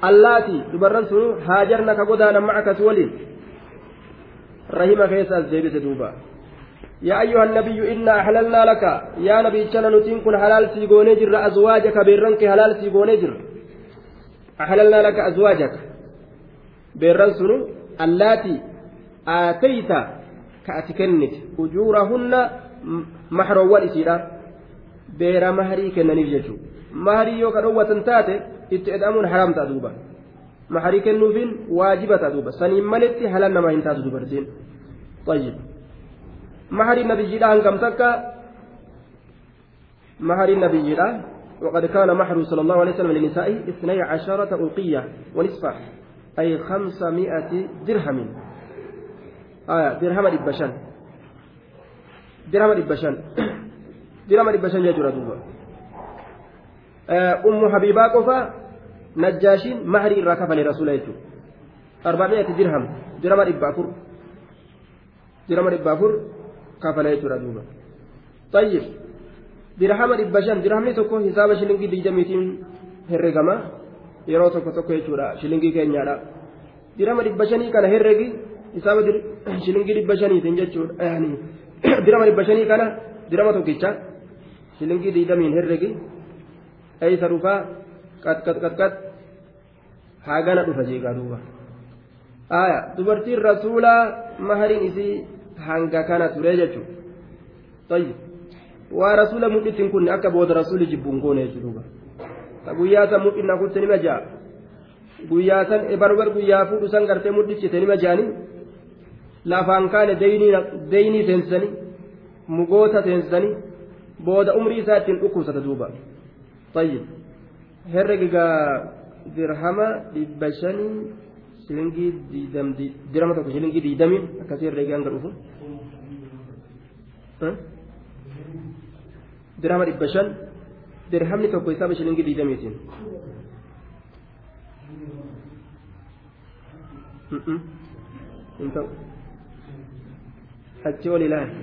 اللاتي دبران سنو هاجرنا كقدانا معك سولي. رحمة كيساس ديبس دوبا. يا أيها النبي إنا أحللنا لك. يا نبي جنا نتين كن حلال سيغوني جر. أزواجك بيرنك حلال سيغوني جر. أحللنا لك أزواجك. بيرن سنو. اللاتي آتيت كأتكنت. أجورهن محروا إسيرا بير مهري كنني ججو مهري يو كدوة تاتي itti ed'amuun haraam ta'a duuba maharii kennuufiin waajiba ta'a duuba saniin maletti halaan namaa hin taatu dubartiin النبي جيران كم تكا. مهر النبي جيران وقد كان مهر صلى الله عليه وسلم للنساء اثني عشرة أوقية ونصفة. أي خمسمائة درهم. آية درهم البشن درهم البشن درهم البشن يجرى دوبا. أم حبيبة قفا نجاشين مهر الركفة لرسول الله أربعمائة درهم درهم البافر درهم البافر كفلا يجرى دوبا طيب dirhama dhibba shan dirhamni tokko hisaaba shilingii digdamiitiin herregama yeroo tokko tokko jechuudha shilingii keenyaadha dirhama dhibba shanii kana herregi hisaaba shilingii dhibba shaniitiin jechuudha dirhama dhibba shanii kana dirhama tokkicha shilingii digdamiin herregi eeysa dhufaa qaqqaqqaqqat haa gana dhufa jeeqaa duuba aya ah, dubartiin rasuulaa mahariin isii hanga kana ture jechuudha tayyib. Waa rasuula mudhittiin kun akka booda rasuulli jibbuun goone jechuudha ta guyyaa san mudhinna kutti nima ja'a guyyaa eh, san barbar guyyaa fuudhu san gartee mudhichite nima ja'anii lafaan kaane deynii teensisanii mugoota teensisanii booda umrii isaa ittiin dhukkubsata duuba herregigaa dirhama dhibba shanii shilingii dirhama tokko shilingii diidamiin akkasii herregii hanga dhufu dirhama dhibba shan dirhamni tokko isaaba shilingii diidamiitiin hin ta'u achi ol ilaali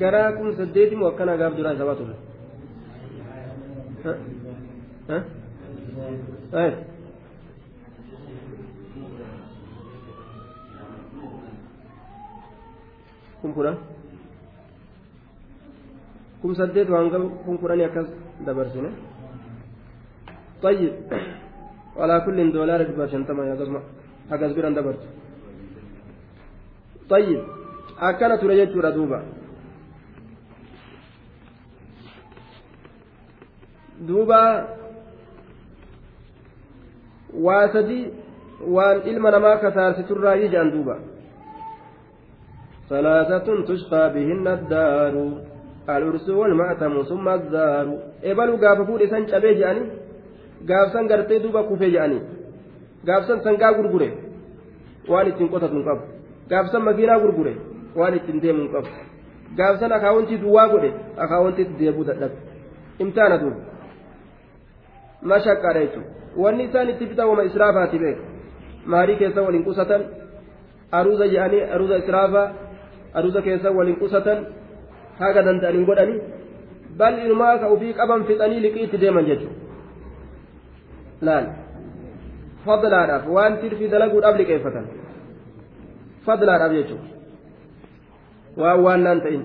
garaa kun saddeetimu akkana gaaf duraa isaa baatu kun kudhan kum saddeet waan kun kudhanii akkas dabarsine طيب وعلى كل دولار دبر شنتما يا أقص بيران دبرت طيب أكنت رجعت ردوبا دوبا واسدي waan ilma namaa kasaarsiturraa ijaan duuba salaasatun tushqaa bihinna addaaru العرس والمأتم ثم الزار إبلو قاف فود إسان شبه جاني قاف سان قرتي دوبا كوفي جاني قاف سان سنقا غرغره waan ittiin qotatu hin qabu gaafsan makiinaa gurgure waan ittiin deemu hin qabu gaafsan akaawwantii duwwaa godhe akaawwantiitti deebuu dadhabe mashaqqaadha jechuudha wanni isaan itti fixan wama israafaati beeku maarii keessa waliin qusatan aruuza jedhanii aruuza israafaa aruuza keessa waliin qusatan haga danda'aniin godhani bal ilmaa ka ufii qaban fixanii liqii itti deeman jechuudha laal fadlaadhaaf waan tirfii dalaguudhaaf liqeeffatan fadlaadhaaf jechuudha waan waan naan ta'in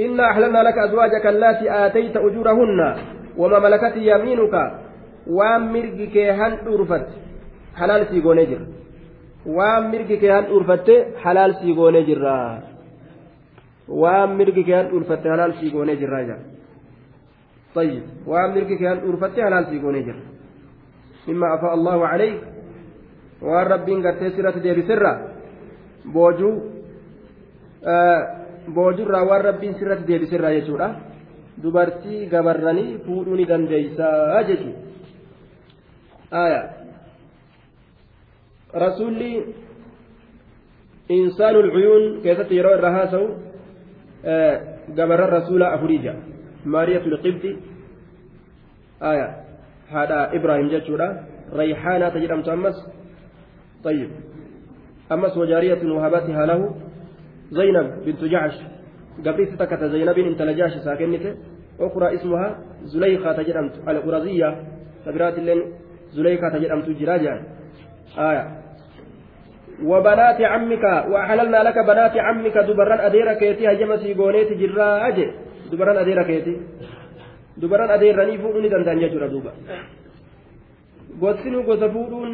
إنا أحللنا لك أزواجك اللاتي آتيت أجورهن وما ملكت يمينك وام مرقك هن أرفت حلال سيقوني جر وام مرقك هن أرفت حلال سيقوني جر waan mirgi kee han dhuunfatte halaal sii goonee jirraa jira طيب han dhuunfatte halaal sii goonee jira mimma afaa allahu calayk waan rabbiin gartee sirratti deebisirra boojuu boojurraa waan rabbiin sirratti deebisirraa jechuudha dubartii gabarranii fuudhuu ni dandeeysaa jechuudha rasuulli insaanul cuyuun keessatti yeroo irra haasa'u gabarran rasuula afurii jira maariyatul qibdi haadha ibraahim jechuudha rayhaanaa ta jedhamtu ammas طيب أمس وجارية وهبتها له زينب بنت جعش. قبريت تكت زينب انت لجاش ساكنك أخرى اسمها زليخة تجرمت. القرزية تبرات اللين زليخة تجرمت جراجا آية. وبنات عمك وأحللنا لك بنات عمك دبران أدير كيتي. هجم سيغونيت جرا أجي دبران أدير كيتي. دبران أدير رني فؤوني دندان يجرى دوبا. gosinuu gosa fuudhuun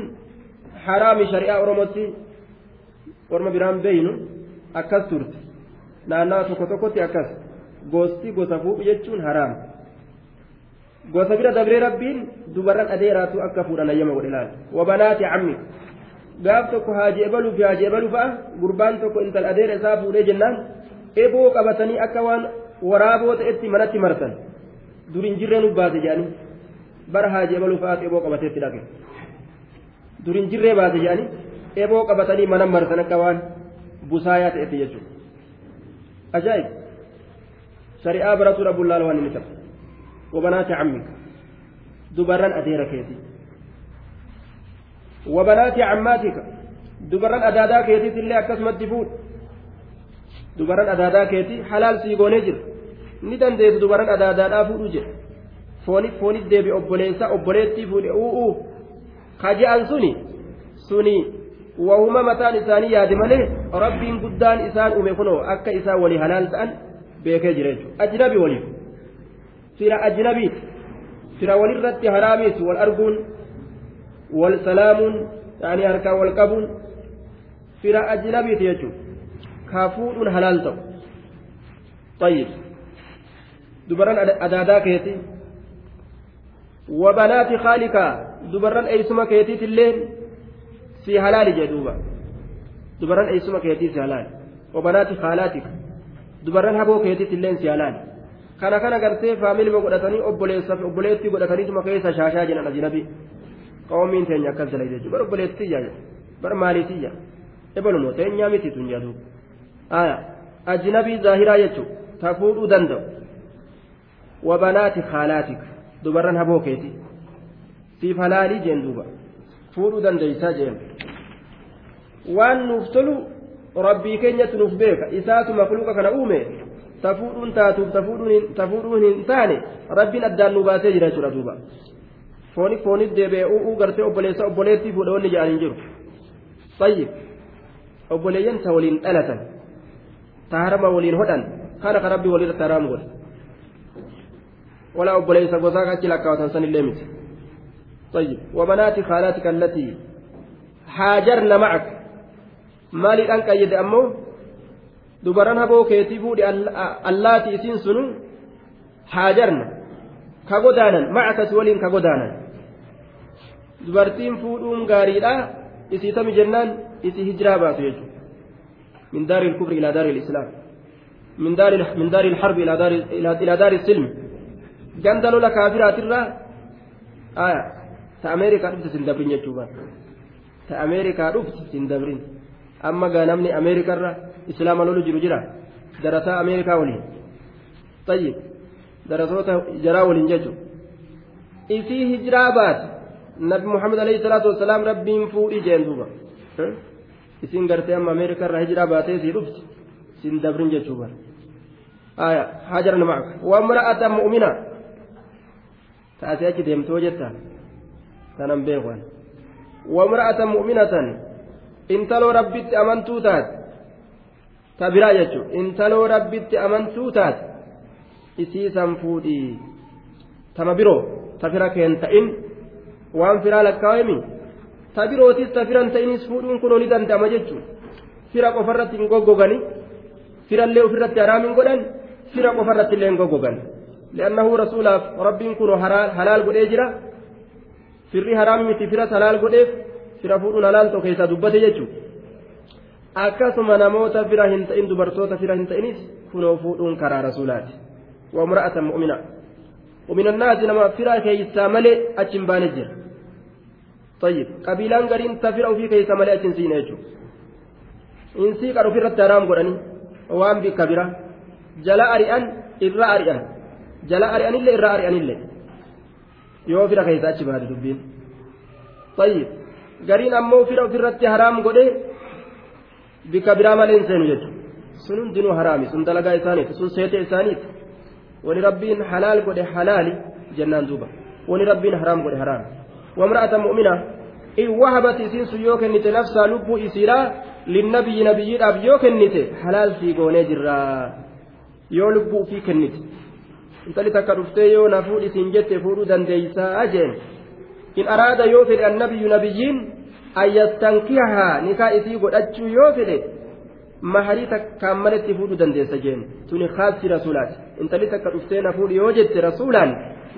haraami shari'aa oromootti orma biraan beeynu akkas turte naannaa tokko tokkotti akkas gosti gosa fuudhu jechuun haraam gosa bira dabree rabbiin dubarran adeeraatu akka fuudhan ayyama godhe laal wabanaati cammi gaaf tokko haaji ebaluu fi ebaluu fa'a gurbaan tokko intal adeera isaa fuudhee jennaan eboo qabatanii akka waan waraaboo ta'etti manatti marsan durin jirreen baase jedhanii bara haaji ebaluu fa'aatu eboo qabateetti dhaqe durin jirree baase jedhanii eboo qabatanii mana marsan akka waan busaayaa ta'etti jechuudha. Ajaa'ib. Shari'aa baratuu dhabuun laala waan inni ta'a wabanaati cammika dubarran adeera keetii. Wabanaati cammaatika dubarran adaadaa keetiit illee akkasumatti fuudha dubarran adaadaa keetii halaal sii goonee jira. Ni dandeessu dubarran adaadaadhaa fuudhuu jedhe foonif foonif deebi obboleessa obboleettii fuudhe u'uu kaje'an suni? Suni malee rabbiin guddaan isaan uume kunoo akka isaan walii halaal ta'an beekee jira jechuudha ajnabi waliif fira ajnabiiti fira walirratti haraamiis wal arguun wal salaamuun yaanii harkaan wal qabuun fira ajnabiiti jechuudha kaa fuudhuun halaal ta'u طيب دبران أدادا كيتي وبنات خالك دبران أيسما كيتي الليل si halaali jee duuba dubarran eessuma keetii si halaali obanaati haalaatiif dubarran haboo keetiitti illee si halaali kana kana gartee faamilima godhatanii obboleessaaf obboleettii godhataniituma keessa shaashaa jedhan ajinabi qoomiin teenya akkas dalage jechuudha bar obboleettiyya bar maaliitiyya ebalunoo teenyaa miti tun jedhu aya ajinabii zaahiraa jechuudha ta fuudhuu danda'u wabanaati haalaatik dubarran haboo keetii siif halaalii jeen duuba fuudhuu dandeeysaa jeen waan nuuf tolu rabbii keenyatti nuuf beeka isaatu makluuqa kana uume tafuudhuun taatuuf tafuudhuun hin taane rabbiin addaan nu baasee jira jechuudha duuba foonif foonif deebi'ee u'uu gartee obboleessa obboleettii fuudha wanni jedhan hin jiru tayyib obboleeyyan ta waliin dhalatan ta harama waliin hodhan kana ka rabbii walirratti haraam godhe wala obboleessa gosaa achi lakkaawatan sanillee miti طيب وبنات خالاتك التي هاجرن معك مالي أنك يد أمو dubaran haboo keetii fuudhe allaati isiin sunu haajarna ka godaanan macakasi waliin ka godaanan dubartiin fuudhuun gaariidha isii tami jennaan isii hijiraa baatu jechuudha min daari ilkufri ilaa daari ilislaam min daari min daari ilharbi ilaa daari ilaa daari silmi ganda lola kaafiraatirraa aya ta ameerikaa dhufte sin dabrin jechuudha ta ameerikaa dhufte sin dabrin amma gaa namni ameerikarra islaama lolu jiru jira darasaa ameerikaa waliin tayyib darasoota jaraa waliin jechuudha isii hijiraa baate nabi muhammad alayhi salaatu wasalaam rabbiin fuudhii jeen duuba isin gartee amma ameerikarra hijiraa baatee sii dhufti sin dabrin jechuudha aya hajarna macaka wamra'ata mu'mina taasii achi deemtoo jetta tanan beekan wamra'ata mu'minatan intaloo rabbitti amantuu taate ta biraa jechuun intaloo rabbitti amantuu taate isiisan fuudhii. Tama biroo ta fira keen ta'in waan firaa lakkaa'emi ta birootis ta firan ta'inis fuudhuun kunoo ni danda'ama jechuun. Fira qofarratti hin goggogani. Firallee ofirratti haraam hin godhan. Fira qofarratti illee hin goggogan li'annahu rasuulaaf rabbiin kunoo halaal godhee jira firri haraam miti firas halaal godheef fira fuudhuun halaal ta'u keessaa dubbate jechuudha. akkasuma namoota fira hin ta'in dubartoota fira hin ta'inis kunoo fuudhuun karaa rasuulaati wamra'atan mu'mina mu'minannaasi nama fira keeysaa malee achi hin baane jira tayyib qabiilaan gariin ta fira ofii keeysa malee achi hin siine jechuudha insii qar ofirratti haraam godhanii waan bikka bira jala ari'an irra ari'an jala ari'anillee irra ari'anillee yoo fira keeysa achi baate dubbiin tayyib gariin ammoo fira ofirratti haraam godhee bikka biraa malee hin seenu jechuudha sun hundinuu haraami sun dalagaa isaaniiti sun seete isaaniiti wani rabbiin halaal godhe halaali jennaan duuba wani rabbiin haraam godhe haraami wamra'ata mu'mina in wahabat isiin sun yoo kennite nafsaa lubbuu isiidhaa linnabiyyi nabiyyiidhaaf yoo kennite halaal sii goonee jirraa yoo lubbuu ufii kennite intali takka dhuftee yoo na fuudhi siin jette fuudhuu dandeeysaa jeen in araada yoo fedhe annabiyyu nabiyyiin an yastankihahaa nikaa isii godhachuu yoo fedhe maharii takkaan maletti fuudhuu dandeessa jeen tuni khaasii rasuulaati intalli takka dhuftee na fuudhi yoo jette rasuulaan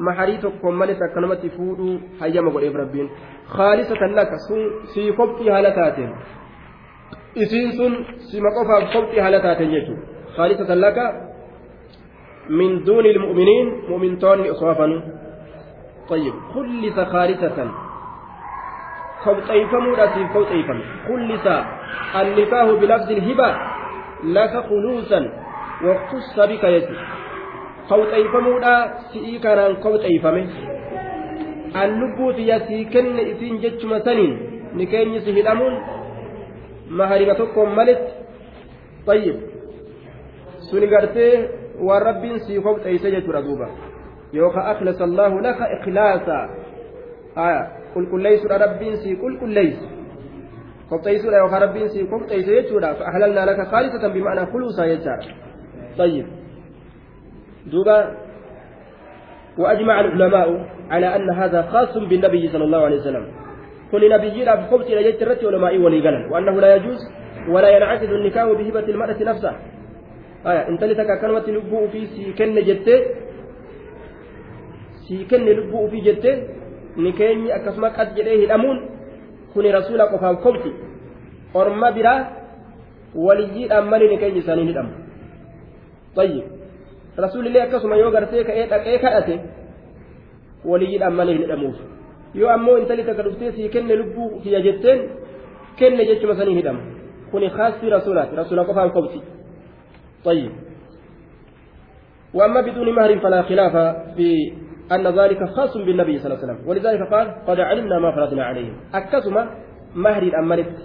maharii tokkoon malee akkanumatti fuudhuu hayyama godheef rabbiin khaalisatan laka sun sii kopxii haala taateen isiin sun sima qofaaf kopxii haala taateen jechuudha khaalisatan laka duuni ilmu'miniin mu'mintoonni osoo hafanuu طيب خلص خالصة خوطيفمودها في خوطيفم خلص النكاح بلفظ الهبة لك خلوصا واختص بك يجي خوطيفمودها سئي كان خوطيفمه an lubbuutiya sii kenne isiin jechuma saniin ni keenyi si hidhamuun maharima tokkoon waan rabbiin sii kobxeeyse jechuudha duuba yookaan akhlasa allahu laka ikhlaasa qulqulleessuudha rabbiin sii qulqulleeyse kobxeessuudha yookaan rabbiin sii kobxeeyse jechuudha ahlalnaa laka khaalisatan bima'anaa kuluusaa jechaadha tayyib duuba وأجمع العلماء على أن هذا خاص بالنبي صلى الله عليه وسلم كل نبي لا بخبط إلى جيت الرت علماء وليقلا وأنه لا يجوز ولا ينعقد النكاح بهبة المرأة نفسها آية أنت لتك كلمة لبوء في سيكن جت سيكن لبوء في جت نكيني أكسمك قد جليه الأمون كن رسول قفا كمتي أرما برا وليجي أمني نكيني سانين الأمر طيب rasuulillee akkasuma yoo gartee ka'ee dhaqee kadhate waliyyiidhaan malee hin hidhamuuf yoo ammoo intali takka dhuftee sii kenne lubbuu kiyya jetteen kenne jechuma sanii hidhama kuni khaasii rasuulaati rasuula qofaan qobti طيب. وأما بدون مهر فلا خلاف في أن ذلك خاص بالنبي صلى الله عليه وسلم. ولذلك قال قد علمنا ما فرضنا عليهم. أكسما مهر الأمرت.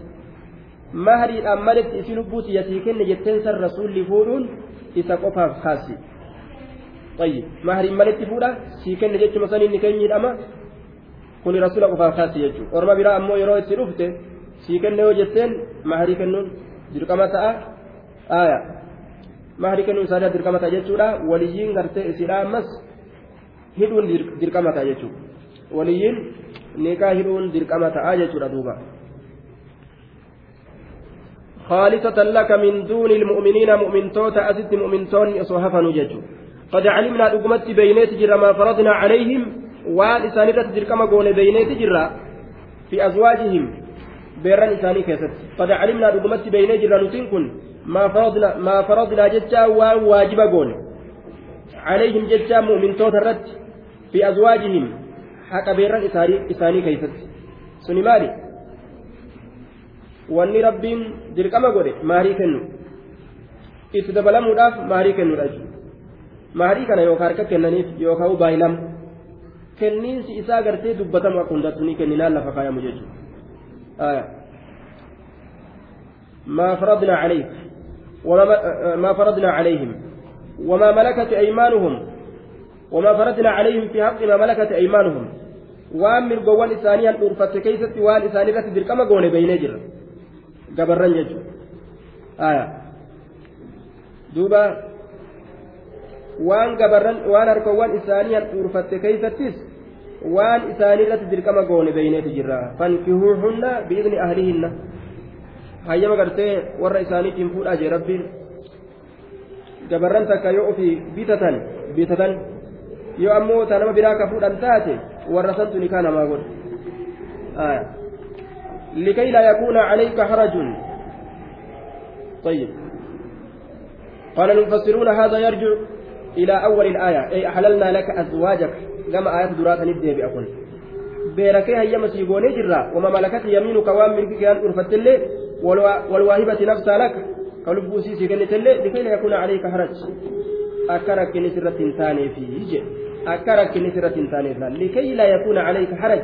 مهر الأمرت في لبوت يتيكن جتنسى الرسول لفورون إذا خاصي طيب. مهر ملت فودا سيكن جتش مثلا إني كن يدأما. كن رسول قفا خاصي يجو. ورما برا أمو يرو يتلوفته سيكن نيو جتين مهر كنون. درقما تاء آية. مهر كنون سادة درقما تاء جتشودا وليين غرتي إسلام مس هدون درقما تاء جتشو وليين نيكا هدون درقما تاء جتشودا دوبا خالصة لك من دون المؤمنين مؤمن توتا أزد مؤمن توني أصوحفا نججو قد علمنا دقمت بينيت جرا ما فرضنا عليهم وان إسانيرة تجركما قول بينيت جرا في أزواجهم بيران إساني كيست قد علمنا دقمت بينيت جرا نتنكن ما ما فرضنا جتا وواجب قول عليهم جتا مؤمن توترت في أزواجهم حق بيران إساني كيست سني مالي rabbiin dirqama godhe maarii kennu itti dabalamuudhaaf maarii kennuudha jechuudha maarii kana yookaan harka kennaniif yookaan baay'inam kenniinsi isaa gartee dubbatamu akka hundattu ni kenninaan lafa kaayamu jechuudha. ما فرضنا عليك وما ما فرضنا عليهم وما ملكت أيمانهم وما فرضنا عليهم في حق ما ملكت أيمانهم waan mirgowwan isaanii handhuurfatte keessatti waan isaanii irratti dirqama goone beeynee jirra gabarran jechuudha duuba waan gabarran waan harkawwan isaanii handhuurfatte keeysattis waan isaanii irratti dirqama goone beeyneeti jirra fankihuuhunna biidni ahlihinna hayyama gartee warra isaaniitiin fuudhaa jee rabbiin gabarran takka yoo ofii bitatan bitatan yoo ammoo ta nama biraa ka fuudhan taate warra santu nikaa namaa godhe لكي لا يكون عليك حرج طيب قال المفسرون هذا يرجع إلى أول الآية أي أحللنا لك أزواجك كما آيات درات ندي بأكل بيركي هي مسيبوني جرا وما ملكت يمينك وام ملكك أن أرفت اللي والواهبة نفسها لك كلبو سيسي كنت اللي لكي لا يكون عليك حرج أكرك نسرة تاني فيه أكرك نسرة تاني لكي لا يكون عليك حرج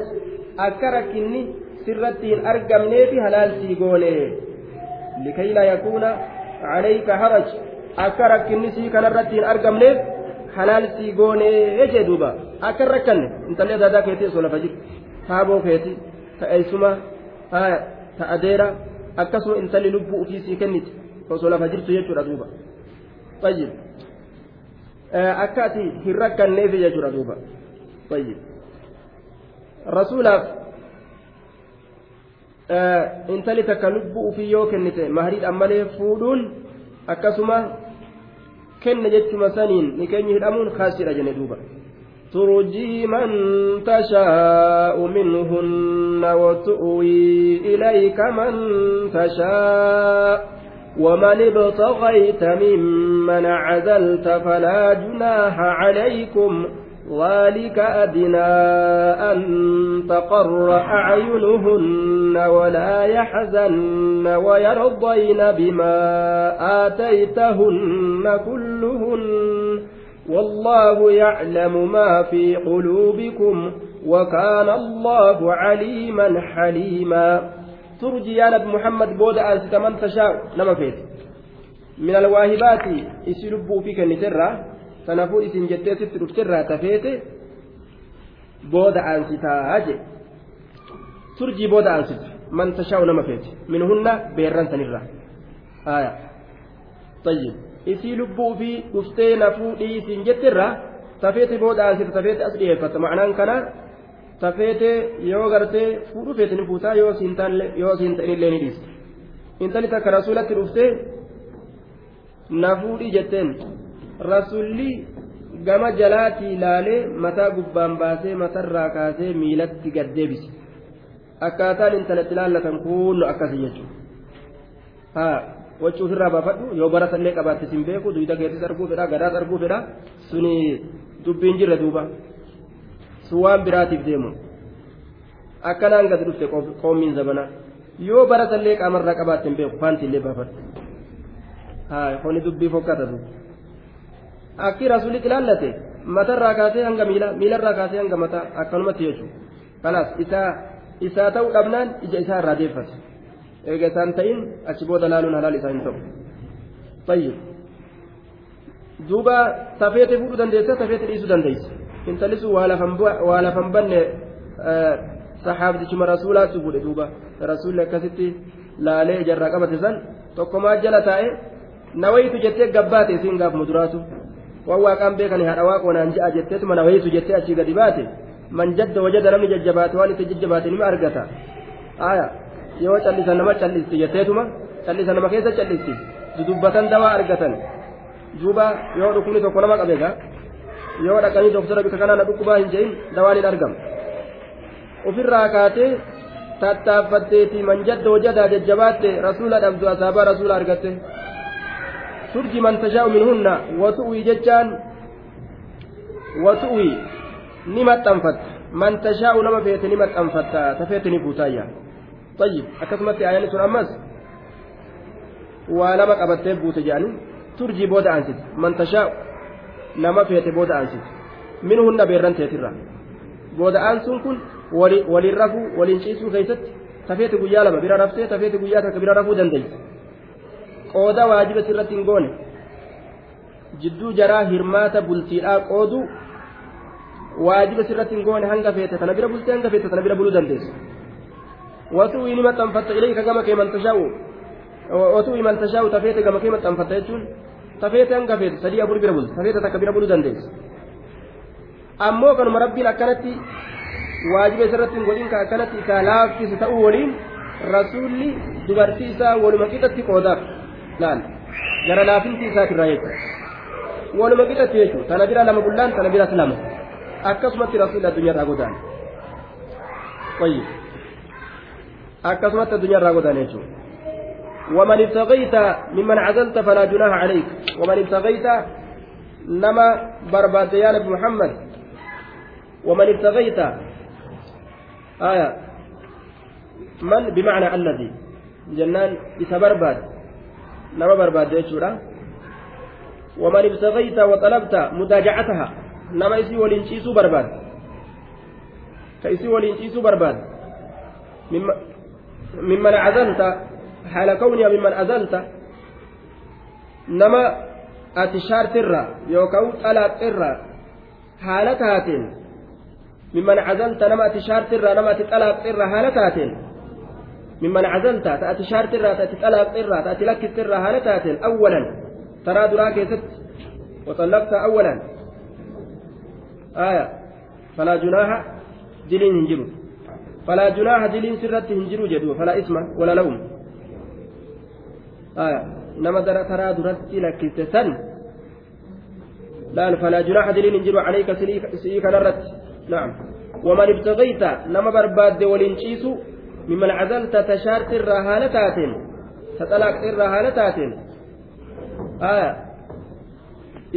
أكرك sirratti hin argamneefi halaalsii goone likay laa yakuuna calayka haraj akka rakkinni sii kanarratti hin argamneef halaalsii goone jee duuba akka hin rakkanne intalli adaadaa keetii osoo lafa jirtu taaboo akkasuma intalli lubbuu ufii sii kenniti osoo lafa jirtu jechuudha duuba tayyib akka ati hin rakkanneef jechuudha duuba tayyib rasuulaaf intali takka lubbuu ufii yoo kennite mahariidhaan malee fuudhuun akkasuma kenne jechuma saniin ni keenya hidhamuun kaasidha jenne duuba ترجي من تشاء منهن وتؤوي إليك من تشاء. ومن ابتغيت ممن عزلت فلا جناح عليكم. ذلك أدنى أن تقر أعينهن ولا يحزن ويرضين بما آتيتهن كلهن. والله يعلم ما في قلوبكم وكان الله عليما حليما ترجي يا نبي محمد بود أنست من تشاء نما فيت من الواهبات يسلبوا فيك jettee sitti dhuftirraa tafeete booda aansitaa je turjii booda aansita man tashaa'u nama feete minhunna beerran sanirraa aya tayyib isii lubbuu fi dhuftee na fuudhii isin jettirraa tafeete booda aansita tafeete as dhiyeeffata ma'anaan kana tafeete yoo gartee fuudhu feete ni fuutaa yoo siin ta'inillee ni dhiiste intali takka rasuulatti dhuftee na fuudhii jetteen. Rasulli gama jalaatii ilaalee mataa gubbaan baasee matarraa kaasee miilatti gad deebise akkaataan intalatti ilaallatan kunno akkasii jechuudha wachuu ofirraa baafadhu yoo bara sallee qabaatte sin beeku duyda keettis arguu fedha gadaas arguu fedha suni dubbiin jirre duuba sun waan biraatiif deemu akkanaan gadi dhufte qoommiin zabanaa yoo bara sallee qaamarraa qabaatte hin beeku faantiillee baafadhu haa kuni dubbii fokkata duuba. akki rasuulitti ilaallate matarraa kaasee hanga miila miilarraa kaasee hanga mataa akkanumatti jechuudha kanaaf isaa isaa ta'uu dhabnaan ija isaa irraa deeffate eega isaan ta'in achi booda laaluun halaal isaa hin ta'u fayyadu duuba tafeete fuudhuu dandeessa tafeete dhiisuu dandeessa intalli sun waa lafan banne saxaabdichuma rasuulaatti fuudhe duuba rasuulli akkasitti laalee ijarraa qabate san tokkomaa jala taa'e nawaytu jettee gabbaate isiin gaaf muduraatu waan waaqaan beekani haadha waaqoo naan ja'a jetteetuma na wayitu jettee achii gadi baate man jadda wajada namni jajjabaate waan itti jajjabaate nima argata aya yoo callisan nama callisti jetteetuma callisa nama keessa callisti dudubbatan dawaa argatan duuba yoo dhukkubni tokko nama qabeega yoo dhaqanii doktora bika kanaa na dhukkubaa hin jehin dawaan hin argamu ofirraa kaatee tattaaffatteeti man jadda wajadaa jajjabaatte rasuula dhabdu asaabaa rasuula argatte ترجي من تشاء منهن وتؤوي ججان وتؤوي نمت أنفت من تشاء نما فيت نمت أنفت تفيتني فوتايا طيب أكثمت آيان سن أمس ولما قبت بوت جاني ترجي بود أنست من تشاء نما فيت بود أنست منهن بيران تيترا بود أنسون كن وللرفو ولنشيسو كيست تفيت قيا لما بيرا رفتي تفيت قيا تك بيرا رفو دندي qooda waajiba sirratti hin goone jidduu jaraa hirmaata bultiidhaa qoodu waajiba sirratti hin goone hanga feete tana bira bultee hanga feete tana bira buluu dandeessu Watu'ii ni maxxanfatta ilayka gama kee man tashaa'u watu'ii man tashaa'u tafeete gama kee maxxanfatta jechuun tafeete hanga feete sadii afur bira bulta tafeete takka bira buluu dandeessu ammoo kanuma rabbiin akkanatti waajiba isarratti hin godhin ka akkanatti isaa laaffise ta'uu waliin rasuulli dubartii isaa waluma qixatti qoodaaf laal gara laafinti isaatirraa jechuudha waluma qixatti jechuudha tana bira lama bullaan tana biras lama addunyaarraa godaan jechuudha ومن ابتغيت ممن عزلت فلا جناح عليك ومن ابتغيت نما برباد يا نبي محمد ومن ابتغيت آية من بمعنى الذي جنان barbaadde jechuudha waman ibtagayta waxalabta mudaajacataha nama isii waliin ciisuu barbaad ka isii waliin ciisuu azalta haala kawniya mimman azalta nama ati shaartirra yookaan xalaaqxirra haala taateen mimman azalta nama ati shaartirra nama ati xalaaqxirra haala taateen ممن عزلت تأتي شارت الرا تأتي طلاق الرا تأتي لك الرا هالتات أولا ترى دراك ست وطلقت أولا آية فلا جناح دلين هنجرو فلا جناح دلين سرت هنجرو جدو فلا اسم ولا لوم. آية. نما ترى درت لك ستن لا فلا جناح دليل انجر عليك سيك نرت. نعم. ومن ابتغيت نما برباد ولنشيس ممن عزلت تشارت الرهانتات تطلقت الرهانتات آية.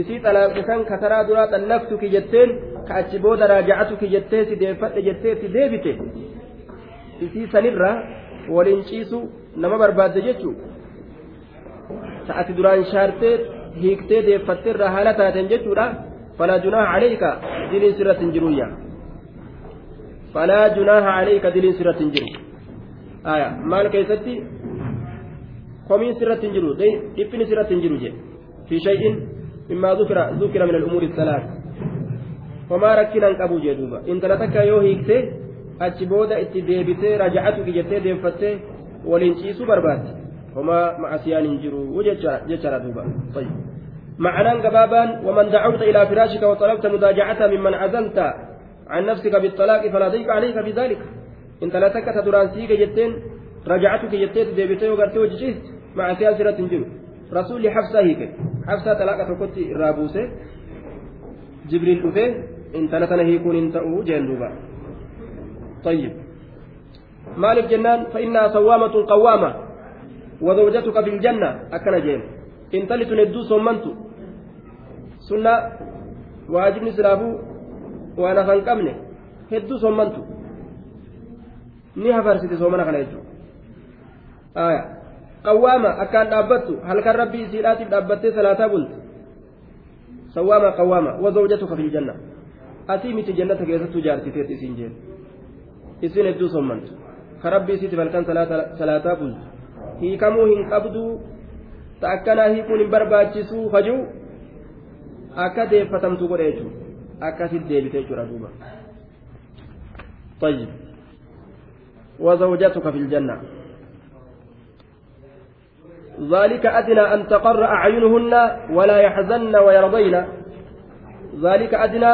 isii xalaaqe kan kataraa duraa xallaftuki jetteen ka achi booda raaja'atuki jettee si deeffadhe jettee itti deebite isii sanirra waliin ciisu nama barbaadde jechuu ta'ati duraan shaartee hiiktee deeffattee irraa haala taateen jechuudha falaa junaaha caleyka diliin sirratti hin jiruyya falaa junaaha caleyka diliin sirratti hin jiru maal keessatti komiin sirratti hin jiru dhiphini sirratti hin jiru jedhe fi shay'in mimmaa dhukira min al-umuuri salaat homaa rakkinaan qabu jee duuba intala takka yoo hiiktee achi booda itti deebitee raja'atu jettee deeffattee waliin ciisuu barbaadde. Homaa macasiyaan hin jiru jechaadha duuba. معنى قبابا ومن دعوت إلى فراشك وطلبت مداجعة ممن عزلت عن نفسك بالطلاق فلا ضيق عليك في ذلك انت لا تكت درانسيك جتين رجعتك جتين ديبتي وقرتي وجيست مع سياسة تنجم رسول حفصة هيك حفصة طلاقة كنت رابوسة جبريل أفه انت لا تنهيكون انت جندوبا طيب مالك جنان فإنها صوامة قوامة وزوجتك في الجنة أكن جيم إن تلت ندو صمنت سنة واجبني سلابو وأنا فانقمني هدو صمنت ni hafarsite soomana kana jechuudha aya qawwaama akkaan dhaabbattu halkan rabbii isiidhaatiif dhaabbattee salaataa bulte sawwaama qawwaama wazawjatuka fil janna asii miti jannata keessattuu jaarsiteet isiin jeen isin hedduu sommantu ka rabbii isiitiif halkan salaataa bultu hiikamuu hin qabdu ta akkanaa hiikuun hin barbaachisuu hajuu akka deeffatamtu godhe jechuudha akkasit deebite jechuudha duuba طيب وزوجتك في الجنة ذلك أدنى أن تقر أعينهن ولا يحزن ويرضين ذلك أدنى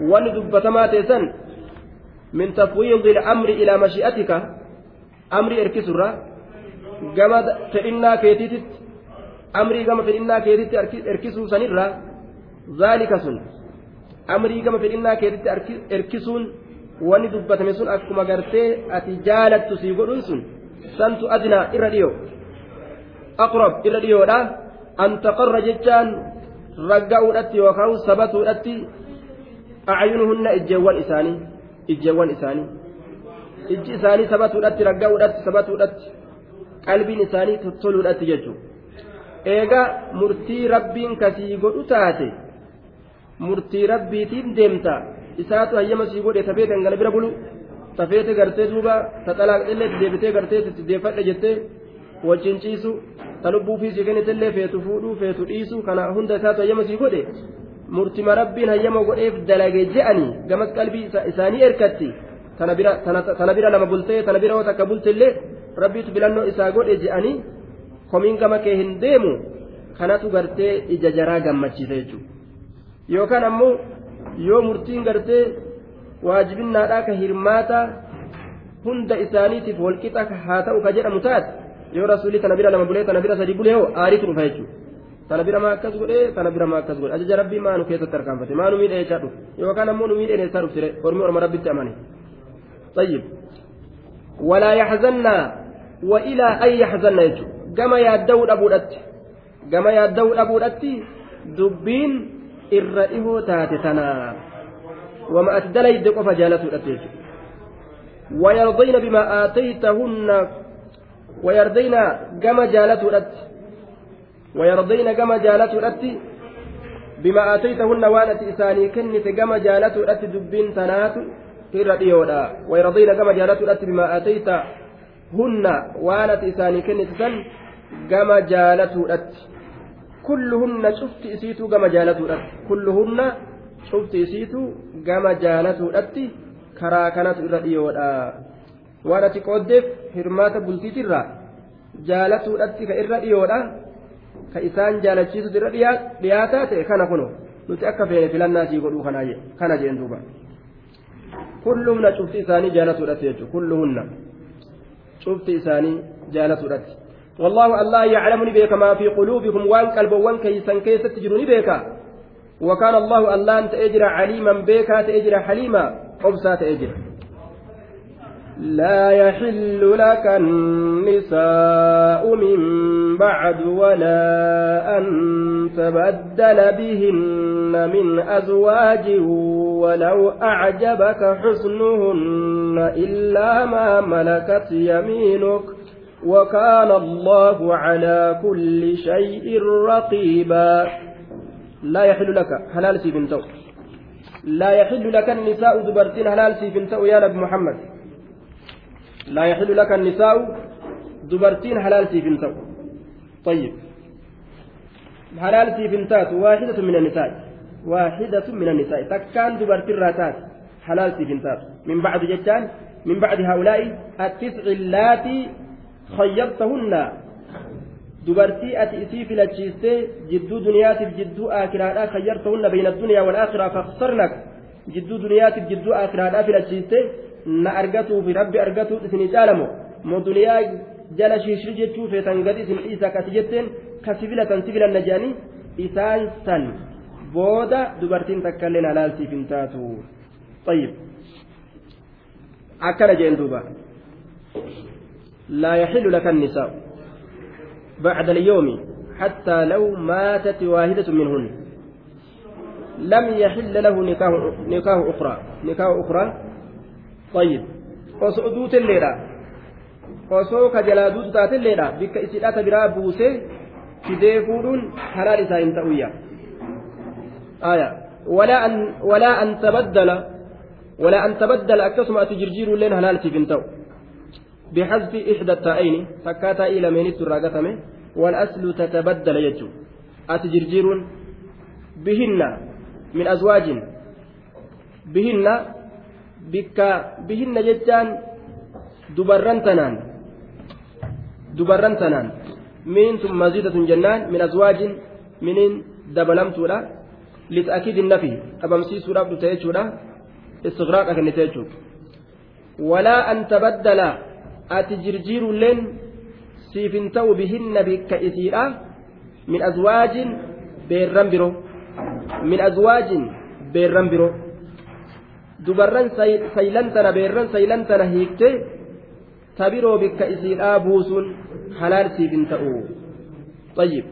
وندب ما تيسن من تفويض الأمر إلى مشيئتك أمر إركسرة fedhinnaa keetiitti amrii gama fedhinnaa keetiitti erkisuu sanirra zaalika sun amrii gama fedhinnaa keetiitti erkisuun wanni dubbatame sun akkuma gartee ati jaalattu sii godhun sun santu adnaa irra dhiyoo aqrab irra dhiyoodha an taqarra jechaan ragga'uudhatti yookaan sabatuudhatti acyunuhunna ijjeewwan isaanii ijjeewwan isaanii ijji isaanii sabatuudhatti ragga'uudhatti sabatuudhatti qalbiin isaanii tottoluudhatti jechuudha eega murtii rabbiin kasii godhu taate murtii rabbiitiin deemta isaatu hayyama sii godhe tafee dangana bira bulu tafeete gartee duuba ta xalaaqxillee deebitee gartee itti deeffadhe jettee wajjin ciisu ta lubbuu fi sii kennitellee feetu fuudhuu feetu dhiisu kana hunda isaatu hayyama sii godhe murtima rabbiin hayyama godheef dalage je'anii gamas qalbii isaanii erkatti tana bira lama bultee tana bira takka bultillee rabbiitu filannoo isaa godhe je'anii komiin gama kee hin deemu kanatu gartee ija jaraa gammachiisa jechuudha yookaan ammoo yoo murtiin gartee waajibinnaadhaa ka hirmaata hunda isaaniitiif walqixa haa ta'u ka jedhamu taate yoo rasuulli tana bira lama bulee tana bira sadi bulee hoo aariitu dhufa jechuudha tana bira maa akkas godhee tana bira maa akkas godhe ajaja rabbii maanu keessatti harkaanfate maanu miidhee jechaa dhufe yookaan ammoo nu miidhee eessaa dhufsire ormi orma rabbitti amane طيب ولا يحزن وإلى أن يحزن يجو كما يدو أبودت كما يدو أبودت دبين إرئه تاتتنا وما أتدلي دقف جالته الأتيج ويرضين بما آتيتهن ويرضين كما جالته الأت ويرضين كما جالته الأت بما آتيتهن وانت إساني كنت كما جالته الأت دبين تنات irra dhiyoodha wayradayna gama jaalatuudhatti bimaa atayta hunna waan ati isaanii kennite san gama jaalatuudhatti kulluhunna cufti isiituu gama jaalatuudhatti kulluhunna cufti isiituu gama jaalatuudhatti karaa kanatu irra dhiyoodha waan ati qooddeef hirmaata bultiitirraa jaalatuudhatti ka irra dhiyoodha ka isaan jaalachiisutu irra dhiyaataa ta'e kana kuno nuti akka feene filannaa sii godhuu kana jeen duuba. كلهن شفت إساني جالت ودت كلهن شفت إساني جالت ودت والله الله يعلمني بك ما في قلوبكم وان قلب وان كيسن كيست تجروني بك وكان الله ألان تأجر عليما بيكا تأجر حليما أبسا تأجر لا يحل لك النساء من بعد ولا أن تبدل بهن من أزواج ولو أعجبك حسنهن إلا ما ملكت يمينك وكان الله على كل شيء رقيبا. لا يحل لك حلال سيفنتو لا يحل لك النساء دبرتين حلال سيفنتو يا نبي محمد. لا يحل لك النساء دبرتين حلال سيفنتو طيب حلال سيفنتات واحدة من النساء واحدة من النساء تكان دبرتين راتات حلال سيفنتات من بعد جتان من بعد هؤلاء التسع اللاتي خيرتهن dubartii ati isii filachiistee jidduu duniyaatiif jidduu aakiraadhaa kayyartahunna bayna addunyaa walaakiraa faksarnak jidduu duniyaatiif jidduu aakiraadhaa filachiistee na argatuufi rabbi argatuut isinii caalamo moo duniyaa jala shiishri jechuu feetan gadi isin dhiisaa kasi jetteen kasi filatan si filanna jedhanii isaan san booda dubartiin takkaillee halaalsiif hin taatu طيب akkana jeen duuba laa yaxillu laka النساء بعد اليوم حتى لو ماتت واحدة منهن لم يحل له نكاه نكاه أخرى نكاه طيب وسعدوت الليلة osoo ka jalaa duutu taate illeedha bikka isidhata biraa buusee fidee fuudhuun halaal isaa hin ta'uyya aya walaa an tabaddala walaa an tabaddala akkasuma ati jirjiiruu illeen halaalsiif hin ta'u بحذف إحدى التائين فكاتا إلى مينيت الراقتمه والأصل تتبدل يجو أتجرجير بهن من أزواج بهن جتان دبران تنان دبران تنان من ثم مزيدة جنان من أزواج من دبلمت لا لتأكيد النفي أبمسي سورة تيجولا استغراق أكن تيجو ولا أن تبدل ati jirjiirulleen siif hin ta'u bihinna bikka isiidha. Min azwaajin beerran biroo min azwaajin beerran biroo dubarran saylantana beerran saylantana hiiktee ta biroo bikka isiidhaa buusuun halaal siif hin ta'u طيب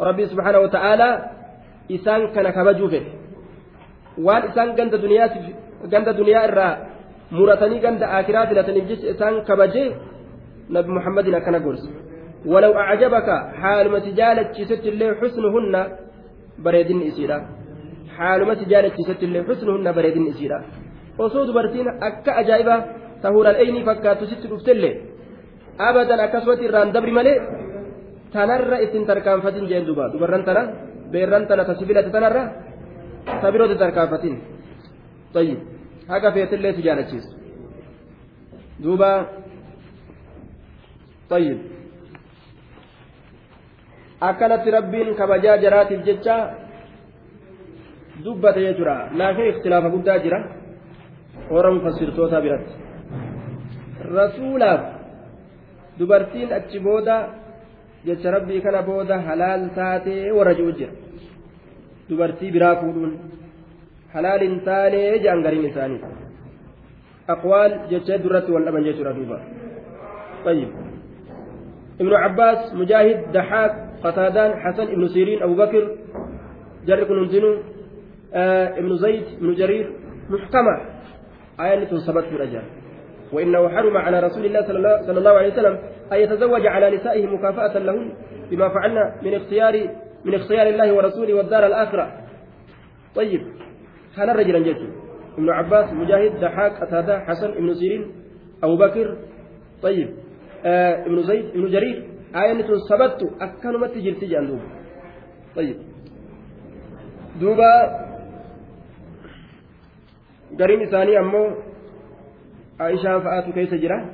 ربي سبحانه وتعالى إسان كان كبجوفه إسان جند دنيا جند دنيا الرا muratanii ganda akiraa filataniif jecha isaan kabajee nabi muhammadin akkana gorse walaw acjabaka haalumati jaalachiisetti illee xusnuhunna bareedinni isiidha haalumati jaalachiisetti illee xusnuhunna bareedinni isiidha osoo dubartiin akka ajaa'iba tahuudhaan eeynii fakkaattu sitti dhuftellee abadan akkasumatti irraan dabri malee tanarra ittiin tarkaanfatin jeen duba dubarran tana beerran tana ta sibilate tanarra ta biroote tarkaanfatin طيب haga feetillee si jaalachiisu duuba طيب akkanatti rabbiin kabajaa jaraatiif jecha dubbate jechuudha laakiin ikhtilaafa guddaa jira warra mufassirtoota biratti rasuulaaf dubartiin achi booda jecha rabbii kana booda halaal taatee warra ji'u jira dubartii biraa fuudhuun halaal hin taane jedhan gariin isaanii aqwaal jecha duratti wal dhaban jechuudha duuba طيب ابن عباس مجاهد دحاك قتادان حسن ابن سيرين أبو بكر جرك ننزنو آه ابن زيد ابن جرير محكمة آية تنصبت في الأجر وإنه حرم على رسول الله صلى الله, عليه وسلم أن يتزوج على نسائه مكافأة لهن بما فعلنا من اختيار من اختيار الله ورسوله والدار الآخرة. طيب kanarra jiran jechuudha ibnu cabbaas mujaahid daxaaq qataada xasan ibnu siriin abubakir طيب آه ابن زيد ابن جرير. آية سبت أكنمت جلتي جان دوبا طيب. دوبا قرين ثاني أمو عائشة فآت كيس جرا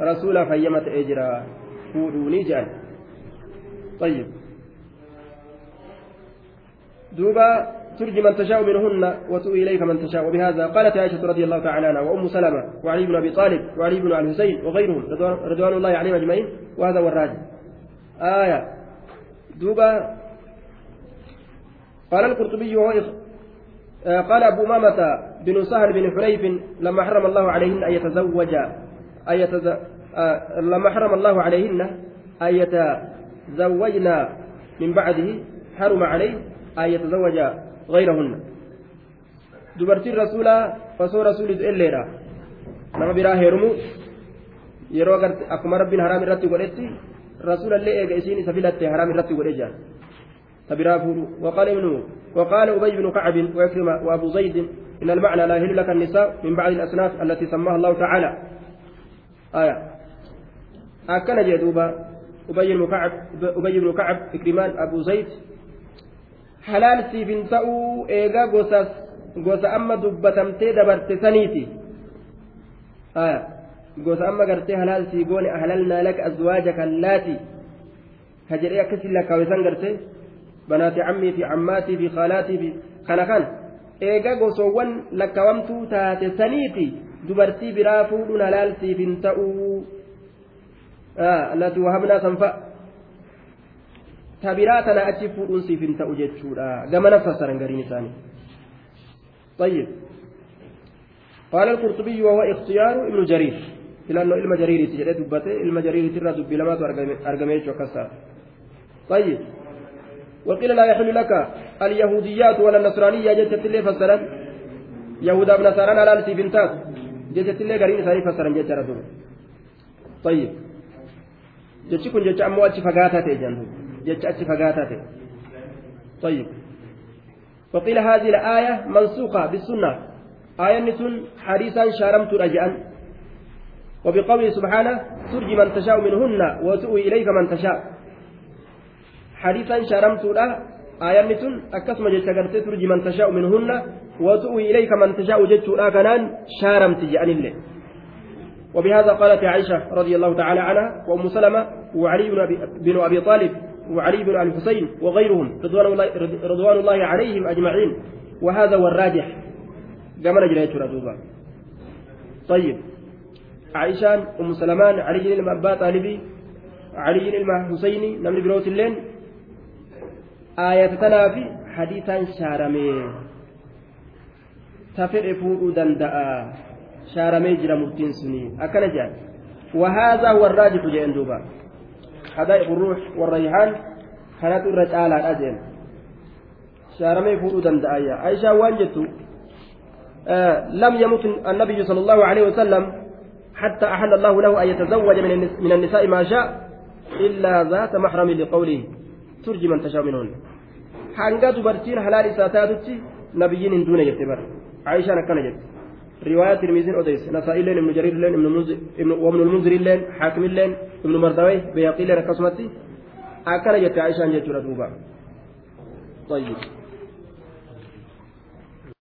رسول فيمت أجرا فودوني جان طيب دوبا ترجي من تشاء منهن وتؤوي إليك من تشاء وبهذا قالت عائشة رضي الله تعالى عنها وأم سلمة وعلي بن أبي طالب وعلي بن الحسين وغيرهم رضوان الله عليهم أجمعين وهذا هو الراجح آية دوبا قال القرطبي قال أبو أمامة بن سهل بن حنيف لما حرم الله عليهن أن يتزوج أن يتز... آه، لما حرم الله عليهن أن يتزوجن من بعده حرم عليه أن يتزوج غيرهن. دبرتي الرسول فسو رسول إليرا نما برا akkuma rabbiin haraam irratti godhetti rasuulallee eega isiin isa filatte haraam irratti godhe jaan تبرا وقال ابن وقال أبي بن كعب وأبو زيد إن المعنى لا يهل لك النساء من بعد الأصناف التي سماها الله تعالى. آية. أكن جدوبا أبي بن كعب أبي بن كعب إكرمان أبو زيد. حلال سيفن تأو إيغا غوساس غوسا أما دبتمتي دبرت سنيتي. آية. gartee halaal sii goone ahlalnaa laka azwaajaka allaati ka jedhee akkasii lakkaawesan gartee banaati cammii fi cammaatii fi khaalaatii fi kana kan eega gosoowwan lakkaawamtuu taate saniiti dubartii biraa fuudhuun halaal siif hin ta'uu allati wahabnaa sanfa ta biraa tana achi fuudhuun siif hin ta'u jechuudha gamana fassaran gariin isaanii طيب قال القرطبي وهو اختيار ابن جرير filannoo ilma jariiriiti jedhee dubbate ilma jariiriitirraa dubbii lamaatu argame jechuu akkasaa طيب وقيل لا يحل لك اليهوديات ولا النصرانية جت اللي فسرت يهودا بنصارى لا لسي بنتات جت اللي قرين ثاني فسرا جت رسول. طيب. جتش كن جتش أمو أتش فقاتات جنب. جتش أتش فقاتات طيب. وقيل هذه الآية منسوخة بالسنة. آية نسون حديثا شارمت رجعا وبقوله سبحانه ترجي من تشاء منهن وتؤوي إليك من تشاء. شرمت له آية تن أكسم جتشغرت ترجي من تشاء منهن وتؤوي إليك من تشاء جتش لا كنان شارمت جأن الله وبهذا قالت عائشة رضي الله تعالى عنها وأم سلمة وعلي بن أبي, طالب وعلي بن الحسين وغيرهم رضوان الله, رضوان الله عليهم أجمعين وهذا هو الراجح كما نجريت طيب عائشان أم سلمان علي بن أبا طالبي علي بن حسيني نمني بروت اللين آية تنافي حديثا شارمي تفر فوق دنداء شارمي جرى مبتين سني أكن جان وهذا هو الراجح جاء دوبا حدائق الروح والريحان كانت الرجال الأجل شارمي فوق دنداء عائشة وانجت آه لم يمت النبي صلى الله عليه وسلم حتى أحل الله له أن يتزوج من النساء ما شاء إلا ذات محرم لقوله ترجي من تشاء منهن hanga dubartiin halaal isaa taatutti nabiyyiin hin duune jette bara aayishaan akkana jette riwaayaa tirmiziin odeyse nasaa'iilleen ibnu jariirilleen wabnu lmunziriilleen haakimilleen ibnu mardawee beeyaqiilleen akkasumatti akkana jette aayishaan jechuudha duuba طيب